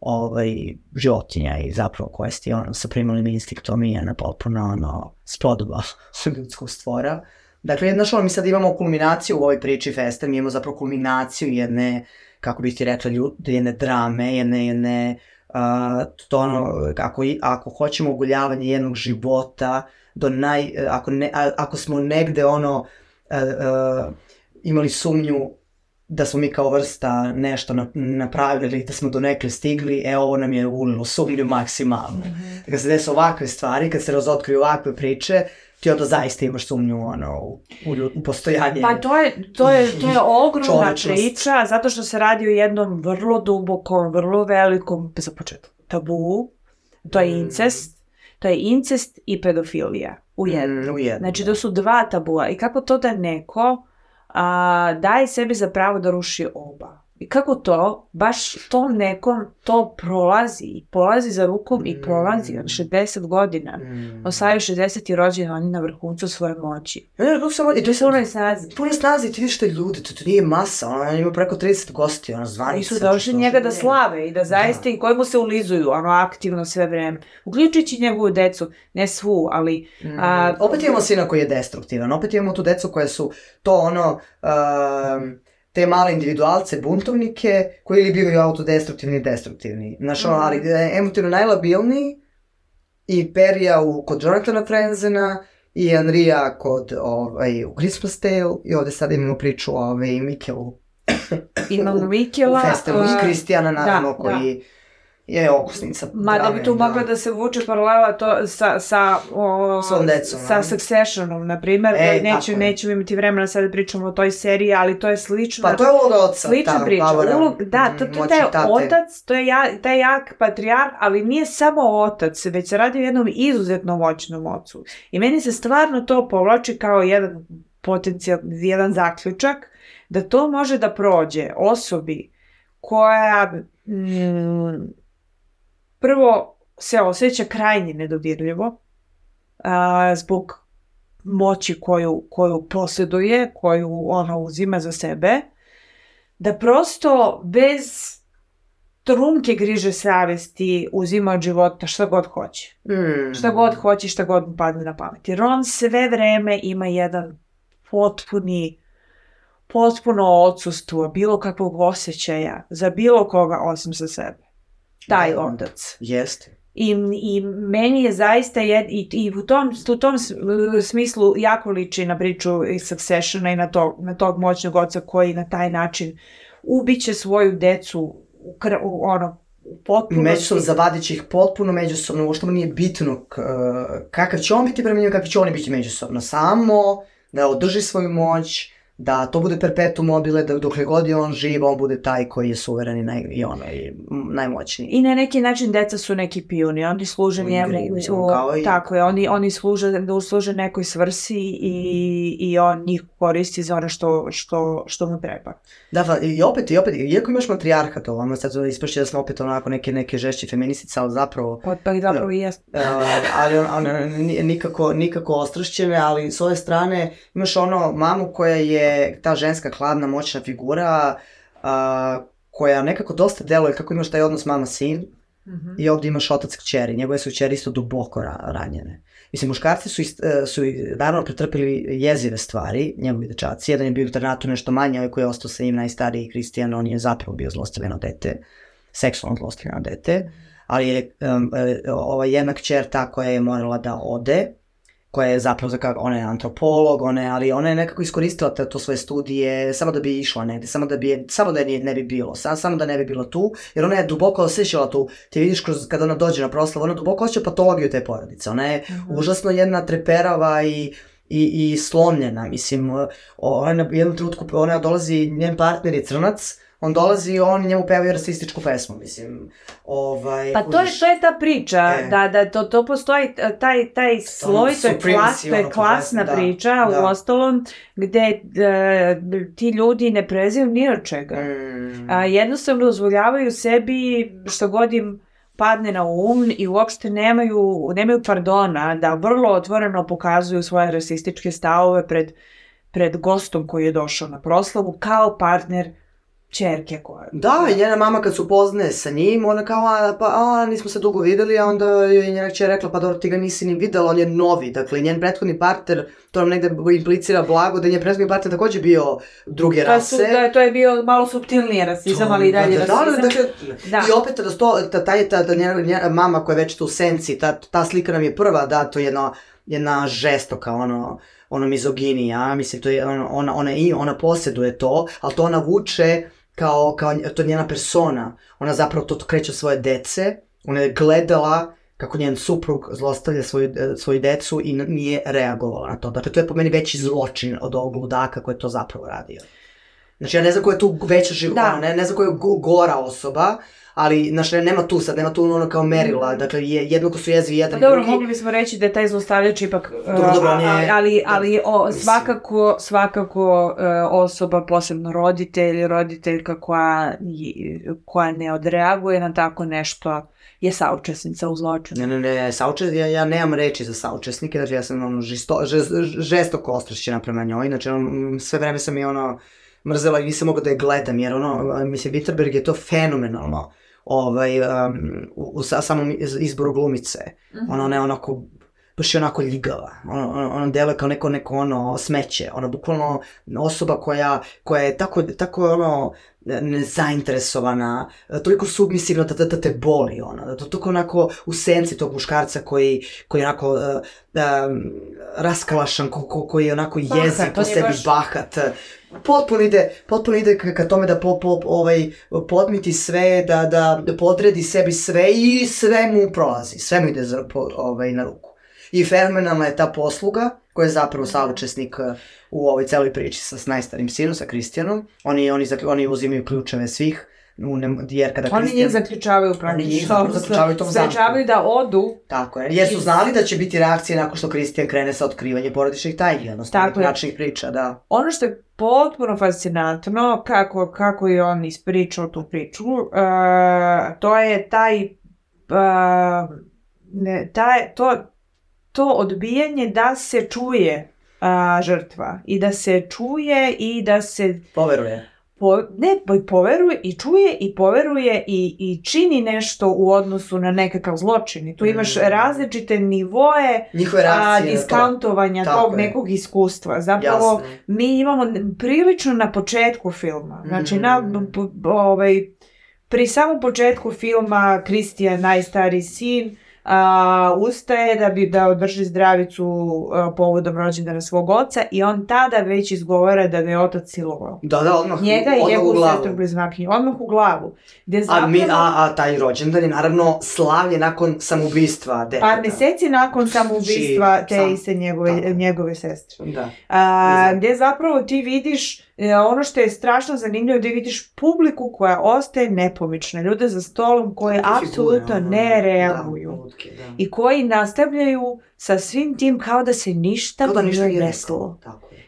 ovaj, životinja i zapravo koje si ti, ono, sa primalnim instinktom i jedna potpuno, ono, spodoba ljudskog stvora. Dakle, znaš, ono, mi sad imamo kulminaciju u ovoj priči Festa, mi imamo zapravo kulminaciju jedne, kako bih ti rekla, ljud, jedne drame, jedne, jedne, uh, to ono, ako, ako hoćemo ogoljavanje jednog života, do naj, ako, ne, a- ako smo negde ono, uh, uh, imali sumnju da smo mi kao vrsta nešto na, napravili, da smo do nekle stigli, e ovo nam je ulilo sumnju maksimalno. Kad se desi ovakve stvari, kad se razotkriju ovakve priče, ti onda zaista imaš sumnju ono, u, u, postojanje. Pa to je, to je, to je ogromna priča, zato što se radi o jednom vrlo dubokom, vrlo velikom, za početak, tabu, to je Mm. incest, to je incest i pedofilija u jednom. Mm, u jednom. Znači, to su dva tabua. I kako to da neko a, daje sebi za pravo da ruši oba. I kako to, baš tom nekom to prolazi i polazi za rukom i prolazi Mm. od 60 godina. Mm. Osvajaju 60 i rođeni oni na vrhuncu svoje moći. Ne, ne, samo, i To je sa onoj snazi. Pune snazi, ti vidiš te ljude, to, to nije masa, ono, ima preko 30 gosti, ono, zvanice. Oni su došli njega da slave i da zaista i koji mu se ulizuju, ono, aktivno sve vreme. Uključujući njegovu decu, ne svu, ali... Mm. A, opet imamo sina koji je destruktivan, opet imamo tu decu koje su to ono, um, te male individualce, buntovnike, koji ili bivaju autodestruktivni i destruktivni. Znaš, ono, Mhm. ali emotivno najlabilniji i Perija u, kod Jonathana Frenzena i Anrija kod, ovaj, u Christmas Tale i ovde sad imamo priču o ovaj, Mikelu imamo Mikela... Festelu i a, Kristijana, naravno, da, koji je okusnica. Mada bi drame, tu da. mogla da se vuče paralela to sa, sa, o, Svom decom, sa? Successionom, na primjer. E, E, neću, nećemo imati vremena sad da pričamo o toj seriji, ali to je slično. Pa to je uloga oca. Slična ta, priča. Pavora, Ulog, da, to, mm, to je moći taj tate. otac, to je ja, taj jak patrijarh, ali nije samo otac, već se radi o jednom izuzetno moćnom ocu. I meni se stvarno to povlači kao jedan potencijal, jedan zaključak, da to može da prođe osobi koja mm, prvo se osjeća krajnje nedodirljivo a, zbog moći koju, koju posjeduje, koju ona uzima za sebe, da prosto bez trunke griže savesti uzima od života šta god hoće. Mm. Šta god hoće, šta god mu padne na pamet. Jer on sve vreme ima jedan potpuni, potpuno odsustvo bilo kakvog osjećaja za bilo koga osim za sebe. Taj Da. otac. Jeste. I, I meni je zaista jed, i, i u tom, u tom smislu jako liči na priču iz Successiona i na, to, na tog moćnog oca koji na taj način ubiće svoju decu u, kr, u ono, u potpunosti. Međusobno zavadit će ih potpuno međusobno, uopšte mu nije bitno k- kakav će on biti prema njima, kakvi će oni biti međusobno. Samo da održi svoju moć, da to bude perpetuum mobile, da dokle god je on živ, on bude taj koji je suveren i, naj, i ono, i najmoćniji. I na neki način deca su neki pijuni, oni služe njemu, u- i- tako je, oni, oni služe, da služe nekoj svrsi i, i on njih koristi za ono što, što, što mu treba. Da, i opet, i opet, iako imaš matrijarhat ovamo, sad ispašće da smo opet onako neke, neke žešće feministice, ali zapravo Pa, pa zapravo i jest. Uh, ali on, nije nikako, nikako ostrašćene, ali s ove strane imaš ono mamu koja je ta ženska hladna moćna figura uh, koja nekako dosta deluje kako imaš taj odnos mama-sin Mhm. i ovdje imaš otac kćeri, njegove su kćeri isto duboko ra ranjene. Mislim, muškarci su, ist, e, su naravno pretrpili jezive stvari, njegovi dečaci. Jedan je bio u internatu nešto manje, ovaj koji je ostao sa njim najstariji Kristijan, on je zapravo bio zlostavljeno dete, seksualno zlostavljeno dete, ali je um, ova jedna kćer ta koja je morala da ode, koja je zapravo, za ona je antropolog, ona je, ali ona je nekako iskoristila te, to svoje studije samo da bi išla negde, samo da bi, je- samo da je ne bi bilo, samo, samo da ne bi bilo tu, jer ona je duboko osjećala tu, ti vidiš kroz, kada ona dođe na proslavu, ona duboko osjeća patologiju te porodice, ona je užasno jedna treperava i i, i slomljena, mislim, ona na jednom trenutku, ona dolazi, njen partner je crnac, on dolazi i on njemu pevaju rasističku pesmu, mislim, ovaj... Pa to je, to je ta priča, E. da, da to, to postoji e, taj, taj sloj, to je, klas, to je klasna da, priča, da. u ostalom, gde e, ti ljudi ne prezaju ni od čega. Mm. A, jednostavno dozvoljavaju sebi što god im padne na um i uopšte nemaju, nemaju pardona da vrlo otvoreno pokazuju svoje rasističke stavove pred, pred gostom koji je došao na proslavu kao partner čerke koja... Da, i njena mama kad se upoznaje sa njim, ona kao, a, pa, a, nismo se dugo videli, a onda je njena kćer rekla, pa dobro, ti ga nisi ni videla, on je novi, dakle, njen prethodni partner, to nam negde implicira blago, da je njen prethodni partner takođe bio druge To je, su, rase. da, to je bio malo subtilniji rasizam, ali i dalje da, da, rasizam. da, dakle, Da. I opet da sto, ta, taj, ta, ta njena, njena mama koja je već tu u senci, ta, ta slika nam je prva, da, to je jedna, jedna žestoka, ono, ono mizoginija, mislim, to je, ono, ona, ona, i, ona posjeduje to, ali to ona vuče kao, kao, to je njena persona, ona zapravo to kreće svoje dece, ona je gledala kako njen suprug zlostavlja svoju, e, svoju decu i nije reagovala na to. Dakle, to je po meni veći zločin od ovog ludaka koji je to zapravo radio. Znači ja ne znam koja je tu veća živ, Da. ne, ne znam koja je go- gora osoba, ali, znači, nema tu sad, nema tu ono kao merila, dakle, je, jednako su jezivi Pa jedan i dobro, drugi. mogli bismo reći da je taj zlostavljač ipak, Dobro, dobro, on je- a- ali, ali o, Mislim. svakako, svakako e, osoba, posebno roditelj, roditeljka koja, koja ne odreaguje na tako nešto je saučesnica u zločinu. Ne, ne, ne, saučes, ja, ja nemam reči za saučesnike, znači ja sam ono žisto, žest, žestoko ostrašćena prema njoj, znači ono, sve vreme sam je ono mrzela i nisam mogla da je gledam, jer ono, mislim, Witterberg je to fenomenalno, ovaj, um, u, u sa- samom iz- izboru glumice, ono, ona je onako, baš je onako ljigava, ono, ono, ono deluje kao neko, neko ono smeće, ono, bukvalno osoba koja, koja je tako, tako ono, nezainteresovana, toliko submisivna da, da, da te boli, ono, da to toliko onako u senci tog muškarca koji, koji je onako uh, um, raskalašan, ko, ko, koji je onako Bahat, jezi po sebi baš- bahat, potpuno ide, potpuno ide ka, ka tome da po, po, ovaj, podmiti sve, da, da, da podredi sebi sve i sve mu prolazi, sve mu ide za, po, ovaj, na ruku. I fenomenalna je ta posluga, koja je zapravo saučesnik uh, u ovoj celoj priči sa, najstarim sinom, sa Kristijanom. Oni, oni, oni uzimaju ključeve svih, u ne, jer kada Oni njih Kristijan... zaključavaju njih praktično. zapravo zaključavaju u tom zamku. Sprečavaju da odu. Tako je, jer su znali da će biti reakcije nakon što Kristijan krene sa otkrivanjem porodičnih tajni, odnosno Tako je. priča, da. Ono što je potpuno fascinantno, kako, kako je on ispričao tu priču, uh, to je taj, uh, ne, taj to, to odbijanje da se čuje uh, žrtva i da se čuje i da se Poveruje. po, ne po- poveruje i čuje i poveruje i, i čini nešto u odnosu na nekakav zločin. I tu imaš Mm. različite nivoe Njihove a, na to. diskantovanja Tako tog je. nekog iskustva. Zapravo, Jasno. mi imamo prilično na početku filma, znači na, b- b- ovaj, pri samom početku filma Kristijan, najstariji sin, a, ustaje da bi da održi zdravicu a, povodom rođendana svog oca i on tada već izgovara da ga je otac silovao. Da, da, odmah, Njega i u njegovu sestru bliznakinju, odmah u glavu. Gde A, zapravo, mi, a, a taj rođendan je naravno slavlje nakon samoubistva deteta. par meseci nakon samoubistva te sam- iste njegove, tako. njegove sestre. Da. A, gdje zapravo ti vidiš ono što je strašno zanimljivo gdje vidiš publiku koja ostaje nepomična, ljude za stolom koji apsolutno ono, ne reaguju Da, lutke, da. i koji nastavljaju sa svim tim kao da se ništa da ništa nije desilo.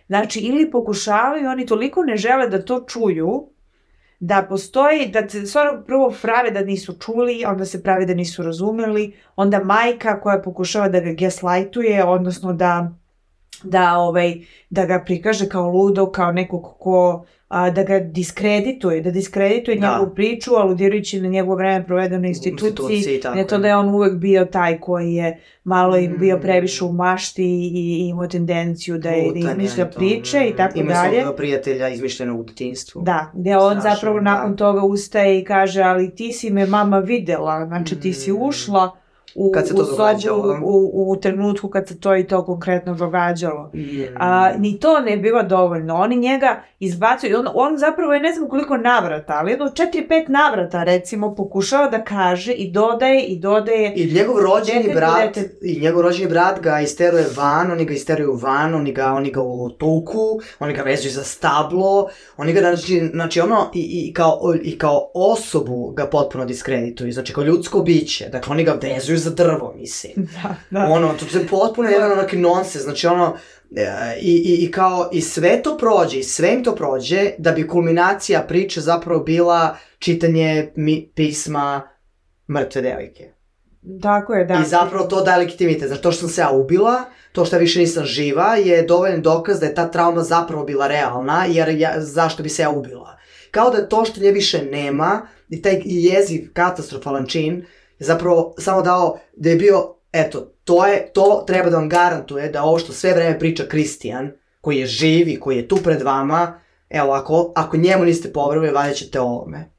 Znači, ili pokušavaju, oni toliko ne žele da to čuju, da postoji, da se stvarno prvo prave da nisu čuli, onda se pravi da nisu razumeli, onda majka koja pokušava da ga gaslightuje, odnosno da da ovaj da ga prikaže kao ludo, kao nekog ko a, da ga diskredituje, da diskredituje Da. njegovu priču, aludirajući na njegovo vreme provedeno u instituciji, ne to da je on uvek bio taj koji je malo im bio Mm. previše u mašti i, i imao tendenciju da, je, da izmišlja to, priče i mm, tako Ima dalje. svog prijatelja izmišljeno u detinjstvu. Da, gdje on Strašno, zapravo da. nakon toga ustaje i kaže, ali ti si me mama videla, znači ti si Mm. ušla u, Kad se to u sobu događalo. u, u trenutku kad se to i to konkretno događalo. Mm. A, ni to ne biva dovoljno. Oni njega izbacuju. On, on zapravo je ne znam koliko navrata, ali jedno 4-5 navrata recimo pokušava da kaže i dodaje i dodaje. I njegov rođeni brat, detetu. i njegov rođeni brat ga isteruje van, oni ga isteruju van, oni ga, oni ga u tuku, oni ga vezuju za stablo, oni ga, znači, znači ono, i, i, kao, i kao osobu ga potpuno diskredituju, znači kao ljudsko biće, dakle oni ga vezuju za drvo, mislim. Da, da. Ono, to je potpuno jedan onaki nonsens, znači ono, e, i, i, i kao, i sve to prođe, i sve im to prođe, da bi kulminacija priče zapravo bila čitanje mi, pisma mrtve devojke. Tako je, da. I zapravo to daje legitimitet. Znači, to što sam se ja ubila, to što ja više nisam živa, je dovoljan dokaz da je ta trauma zapravo bila realna, jer ja, zašto bi se ja ubila. Kao da je to što nje više nema, i taj jeziv katastrofalan čin, je zapravo samo dao da je bio, eto, to je, to treba da vam garantuje da ovo što sve vreme priča Kristijan, koji je živ i koji je tu pred vama, evo, ako, ako njemu niste poverovali, valjda ćete ovome.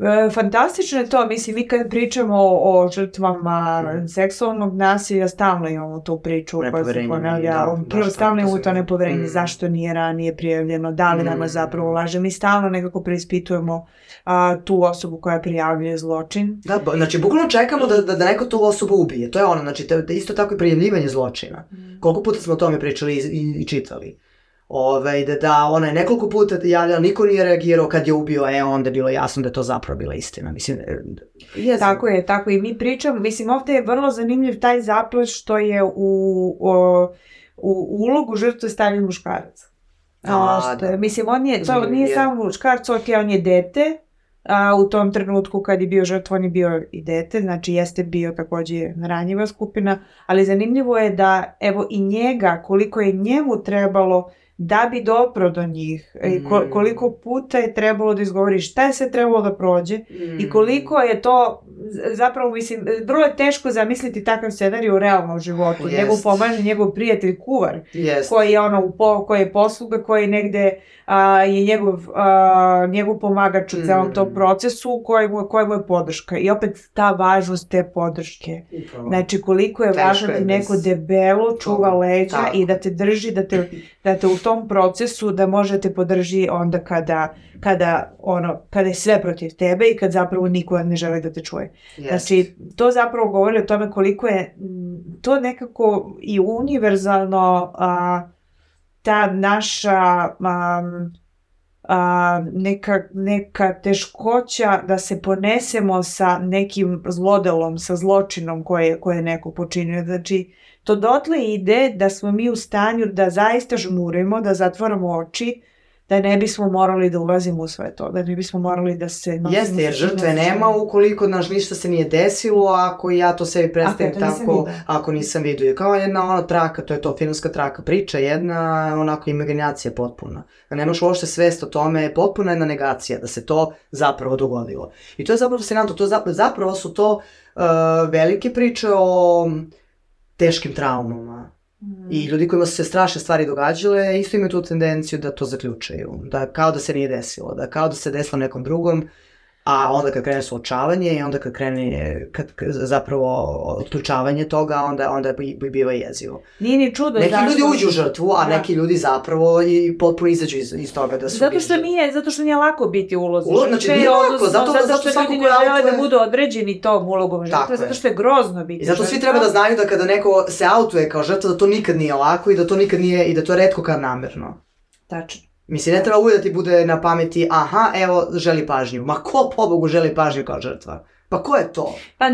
E, Fantastično je to, mislim, mi kad pričamo o, o žrtvama seksualnog nasilja, stalno imamo tu priču koja se ponavlja. da, Prvo, stalno tako, imamo to nepoverenje, Mm. zašto nije ranije prijavljeno, da li nama Mm. zapravo laže. Mi stalno nekako preispitujemo a, tu osobu koja prijavljuje zločin. Da, ba- znači, bukvalno čekamo da, da, da neko tu osobu ubije. To je ono, znači, te, isto tako i prijavljivanje zločina. Koliko puta smo o tome pričali i, i, i čitali. Ovaj, da, da, ona je nekoliko puta javljala, niko nije reagirao kad je ubio, e, onda je bilo jasno da je to zapravo bila istina. Mislim, e, je Tako je, tako i mi pričamo, mislim, ovde je vrlo zanimljiv taj zaplet što je u, o, u ulogu žrtve stavljen muškarac. A, što, da. Mislim, on je, to nije je. samo muškarac, ok, on je dete, a u tom trenutku kad je bio žrtva, on je bio i dete, znači jeste bio takođe ranjiva skupina, ali zanimljivo je da, evo, i njega, koliko je njemu trebalo da bi dopro do njih mm. ko, koliko puta je trebalo da izgovori šta je sve trebalo da prođe mm. i koliko je to zapravo mislim vrlo je teško zamisliti takav scenarij u realnom životu yes. njegov pomaže njegov prijatelj kuvar yes. koji je ono u po, koji je posluga koji negde a, je njegov a, njegov pomagač u mm. celom tom procesu koji mu, je podrška i opet ta važnost te podrške Upravo. znači koliko je važno da neko debelo čuva leđa i da te drži da te, da te u tom procesu da možete podrži onda kada, kada, ono, kada je sve protiv tebe i kad zapravo niko ne želi da te čuje. Yes. Znači, to zapravo govori o tome koliko je to nekako i univerzalno a, ta naša a, a, neka, neka teškoća da se ponesemo sa nekim zlodelom, sa zločinom koje, koje je neko počinio. Znači, to dotle ide da smo mi u stanju da zaista žmurimo, da zatvoramo oči, da ne bismo morali da ulazimo u sve to, da ne bismo morali da se... Jeste, jer žrtve nema ukoliko naš ništa se nije desilo, ako ja to sebi predstavim tako, ako nisam vidio. Kao jedna ona traka, to je to filmska traka, priča jedna, onako imaginacija potpuna. Da nemaš uopšte svest o tome, potpuna jedna negacija da se to zapravo dogodilo. I to je zapravo fascinantno, to zapravo, zapravo su to uh, velike priče o teškim traumama. Mm. I ljudi kojima su se strašne stvari događale, isto imaju tu tendenciju da to zaključaju. Da kao da se nije desilo, da kao da se desilo nekom drugom, A onda kad krene suočavanje i onda kad krene kad, zapravo otključavanje toga, onda, onda bi, bi biva jezivo. Nije ni čudo. Neki zašto... ljudi uđu u žrtvu, a da. neki ljudi zapravo i potpuno izađu iz, iz toga da su Zato što nije, zato što nije lako biti ulozi Ulo, znači, nije lako, zato, zato, zato što ljudi ne žele da budu određeni tom ulogom žrtve, zato što je grozno biti I zato svi treba da znaju da kada neko se autuje kao žrtva, da to nikad nije lako i da to nikad nije, i da to je redko kad namerno. Tačno. Mislim, ne treba uvijek da ti bude na pameti, aha, evo, želi pažnju. Ma ko pobogu želi pažnju kao žrtva? Pa ko je to? Pa,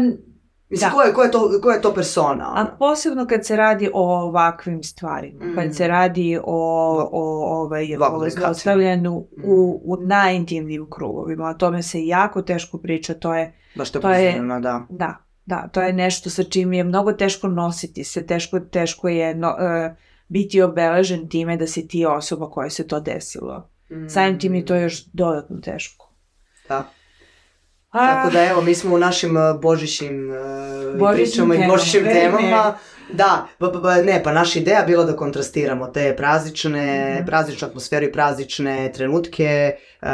Mislim, da. ko, je, ko, je to, ko je to persona? Ona? A posebno kad se radi o ovakvim stvarima. Mm. Kad se radi o, o ovaj, ostavljanju mm. u, u najintimnijim krugovima. O tome se jako teško priča. To je... Baš to, to je, da. Da, da. To je nešto sa čim je mnogo teško nositi se. Teško, teško je... No, uh, biti obeležen time da si ti osoba koja se to desilo. Mm. Samim tim je to još dodatno teško. Da. A... Tako da evo, mi smo u našim uh, božićnim pričama i božićnim temama. Da, ba, ba, ne, pa naša ideja bila da kontrastiramo te praznične, mm -hmm. prazničnu atmosferu i praznične trenutke uh,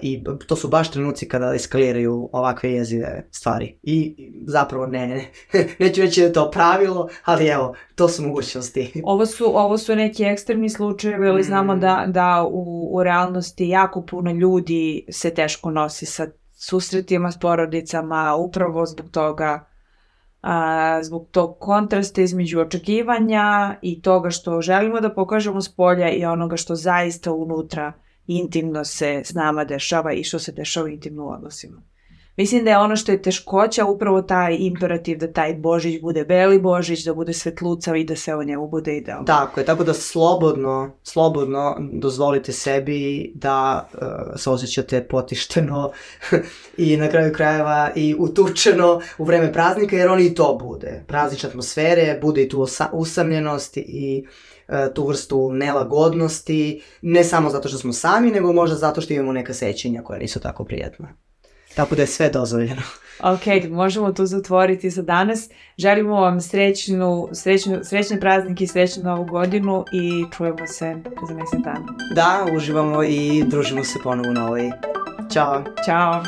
i to su baš trenuci kada eskaliraju ovakve jezive stvari. I zapravo ne, ne neću reći da je to pravilo, ali evo, to su mogućnosti. Ovo su, ovo su neki ekstremni slučajevi, ali mm. znamo da, da u, u realnosti jako puno ljudi se teško nosi sa susretima s porodicama upravo zbog toga a, zbog tog kontrasta između očekivanja i toga što želimo da pokažemo s polja i onoga što zaista unutra intimno se s nama dešava i što se dešava intimno u odnosima. Mislim da je ono što je teškoća upravo taj imperativ da taj Božić bude beli Božić, da bude svetlucav i da se o njemu bude idealno. Tako je, tako da slobodno, slobodno dozvolite sebi da uh, se osjećate potišteno i na kraju krajeva i utučeno u vreme praznika, jer oni i to bude. Praznične atmosfere, bude i tu usamljenost i uh, tu vrstu nelagodnosti, ne samo zato što smo sami, nego možda zato što imamo neka sećenja koja nisu tako prijatna. Tako da je sve dozvoljeno. ok, možemo tu zatvoriti za danas. Želimo vam srećnu, srećnu, srećne praznike i srećnu novu godinu i čujemo se za mesec dana. Da, uživamo i družimo se ponovo u novoj. Ćao. Ćao.